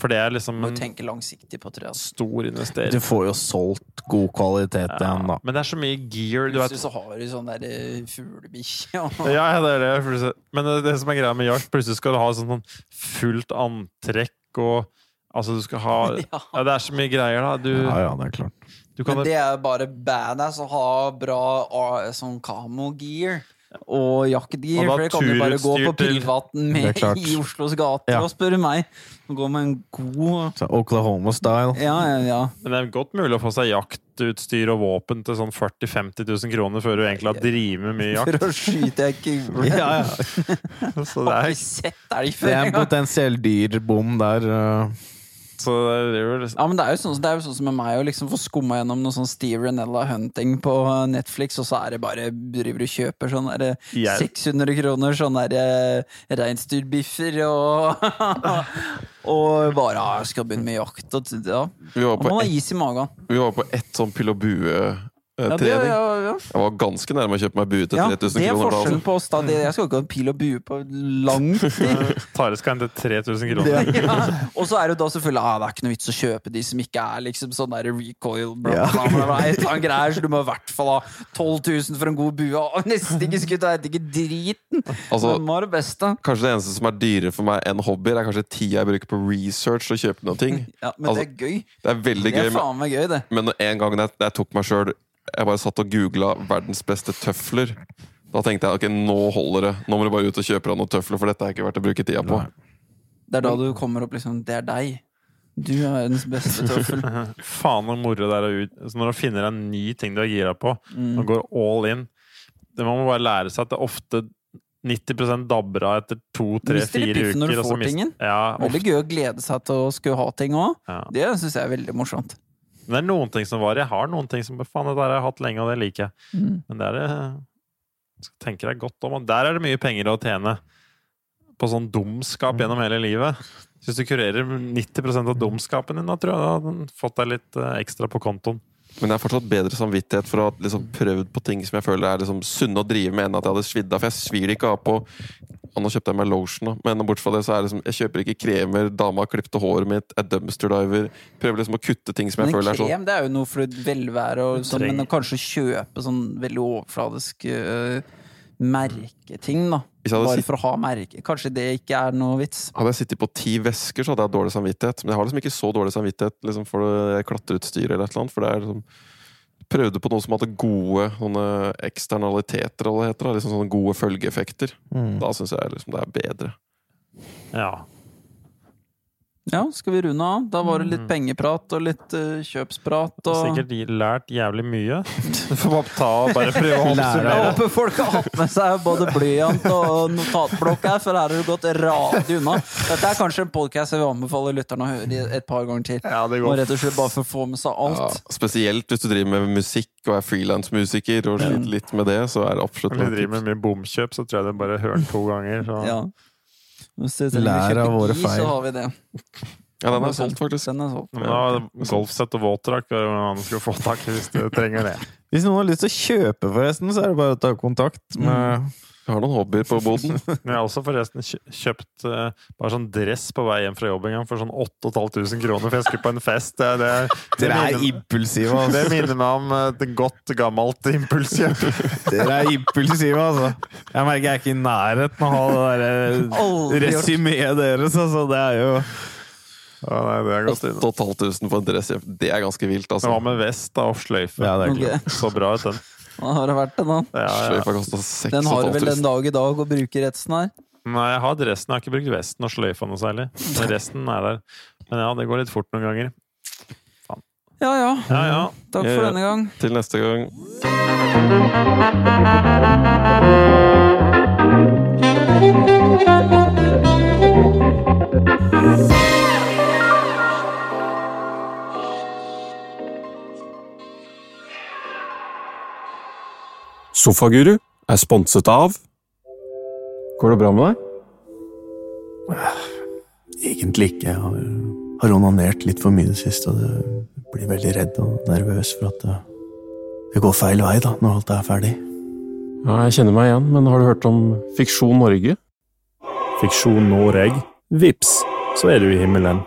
For det er liksom en tenke langsiktig på det. Altså. stor Du får jo solgt god kvalitet Ja, igjen, da. men det er så mye gear, du vet. Så har du sånn der eh, fuglebikkje og Ja, ja, det er det. Men det, det som er greia med jakt, plutselig skal du ha sånn, sånn fullt antrekk og Altså, du skal ha Ja. Ja, det er så mye greier, da. Du, Ja, ja, det er klart. du kan Men det er bare badass å ha bra ah, sånn camo-gear. Og da for det kan du bare gå på privaten med i Oslos gater Ja. og spørre meg. Og gå med en god Så Oklahoma-style. Ja, ja, ja. Men det er godt mulig å få seg jaktutstyr og våpen til sånn 40 000-50 000 kroner før du egentlig har drevet med mye For jakt. å skyte ei kule. Ja, ja. Så det er, Det er en potensiell dyrbom der. uh, så det er jo liksom Ja, men det er jo sånn, det er jo sånn som med meg å liksom få skumma gjennom noe sånn Steve Renella Hunting på Netflix, og så er det bare driver og kjøper sånn der, Jeg- 600 kroner sånn der eh, reinsdyrbiffer og Og bare ah, skal begynne med jakt og ja. Vi var på man har ett is i magen. Vi var på ett sånn pill og bue eh, Ja, det, ja, ja. Jeg var ganske nærme å kjøpe meg bue til ja, 3000 det er forskjellen på oss. da Jeg skal ikke ha en pil og bue på langt tid. Tare skal hente 3000 kroner. ja. Og så er det da selvfølgelig ah, Det er ikke noe vits å kjøpe de som ikke er liksom sånn der recoil bla, bla, bla, bla, et greier, Så du må i hvert fall ha 12 000 for en god bue. Og nesten ikke skutt, jeg vet ikke driten! Altså, Hvem var det beste? Kanskje det eneste som er dyrere for meg enn hobbyer, er kanskje tida jeg bruker på research og kjøpe noen ting. Ja, men Altså, det er gøy. Det er veldig Det gøy, er men, faen meg gøy, det. men en gang jeg, jeg tok meg sjøl Jeg bare satt og googla 'verdens beste tøfler'. Da tenkte jeg ok, nå holder det. Nå må du bare ut og kjøpe deg noen tøfler, for dette er ikke verdt å bruke tida på. Det er da du kommer opp liksom Det er deg. Du er verdens beste tøffel. Faen så moro det er å ut Så Når du finner en ny ting du har gira på, Mm. og går all in det Man må bare lære seg at det ofte 90 dabber av etter to, tre, fire piffen når du uker. og så får mist- tingen. Ja, Veldig gøy å glede seg til å skulle ha ting òg. ja. Det syns jeg er veldig morsomt. Men det er noen ting som varer. Jeg har noen ting som Faen, det der har jeg hatt lenge, og det liker jeg. Mm. Men det er det skal tenker deg godt om. Og der er det mye penger å tjene. På sånn dumskap gjennom hele livet. Hvis du kurerer 90% av dumskapen din, da tror jeg du har fått deg litt eh, ekstra på kontoen. Men jeg har fortsatt bedre samvittighet for å ha liksom prøvd på ting som jeg føler er liksom sunne å drive med, enn at jeg hadde svidd av. For jeg svir ikke av på nå kjøpte jeg meg lotion, da. men bortsett fra det så er det liksom Jeg kjøper ikke kremer, dama klipte håret mitt, jeg dumpster diver. Prøver liksom å kutte ting som jeg Men føler er sånn krem det er jo noe for velvære, og sånn, men å kanskje kjøpe sånn veldig overfladisk øh, merketing, da. Hvis jeg hadde Bare for å ha merke. Kanskje det ikke er noe vits. Hadde jeg sittet på ti vesker, så hadde jeg dårlig samvittighet. Men jeg har liksom ikke så dårlig samvittighet liksom, for det klatreutstyr eller et eller annet. For det er liksom Prøvde på noe som hadde gode sånne eksternaliteter, eller hva det heter. Liksom sånne gode følgeeffekter. Mm. Da syns jeg liksom det er bedre. Ja. Ja, skal vi runde av? Da var det Mm. litt pengeprat og litt uh, kjøpsprat og Sikkert de lært jævlig mye. Du får bare ta og bare prøve å Jeg håper folk har hatt med seg både blyant og notatblokk her, for her har du gått radig unna. Dette er kanskje en podkast jeg vil anbefale lytterne å høre et par ganger til. Ja, det Og går. rett og slett bare for å få med seg Ja, alt. spesielt hvis du driver med musikk og er frilansmusiker og sliter litt med det, så er det absolutt Når du driver med mye bomkjøp, så tror jeg det bare hørt to ganger. Så. Ja. Lær av våre feil. Så har vi det. Ja, den er solgt, faktisk. Den er solgt. Ja, golfsett og våtdrakt er hva man skal få tak i hvis du trenger det. Hvis noen har lyst til å kjøpe, forresten, så er det bare å ta kontakt med Jeg har noen hobbyer på boden. Men jeg har også forresten kjøpt uh, bare sånn dress på vei hjem fra jobb en gang for sånn 8500 kroner, for jeg skulle på en fest. Det, det, det, Dere er minner, impulsive, det altså. minner meg om eh, et godt, gammelt impulskjøp. Dere er impulsive, altså. Jeg merker jeg er ikke i nærheten av å ha det der resymeet deres, altså. Det er jo Ja, nei, det er godt 8500 for en dress, det er ganske vilt, Det altså. var med vest da, og sløyfe. Ja, det er klart. Så bra ut, den. Da har det vært det, da. Ja, ja. Sløyfa kosta Den har du vel den dag i dag å bruke resten her. Nei, jeg har dressen. Jeg har ikke brukt vesten og sløyfa noe særlig. Men resten er der. Men ja, det går litt fort noen ganger. Ja ja. Ja, ja. Takk for ja. denne gang. Til neste gang. Sofaguru er sponset av Går det bra med deg? Egentlig ikke. Jeg har, har onanert litt for mye i det siste, og det blir veldig redd og nervøs for at det, det går feil vei da, når alt er ferdig. Ja, jeg kjenner meg igjen, men har du hørt om Fiksjon Norge? Fiksjon Noreg. Vips, så er du i himmelen.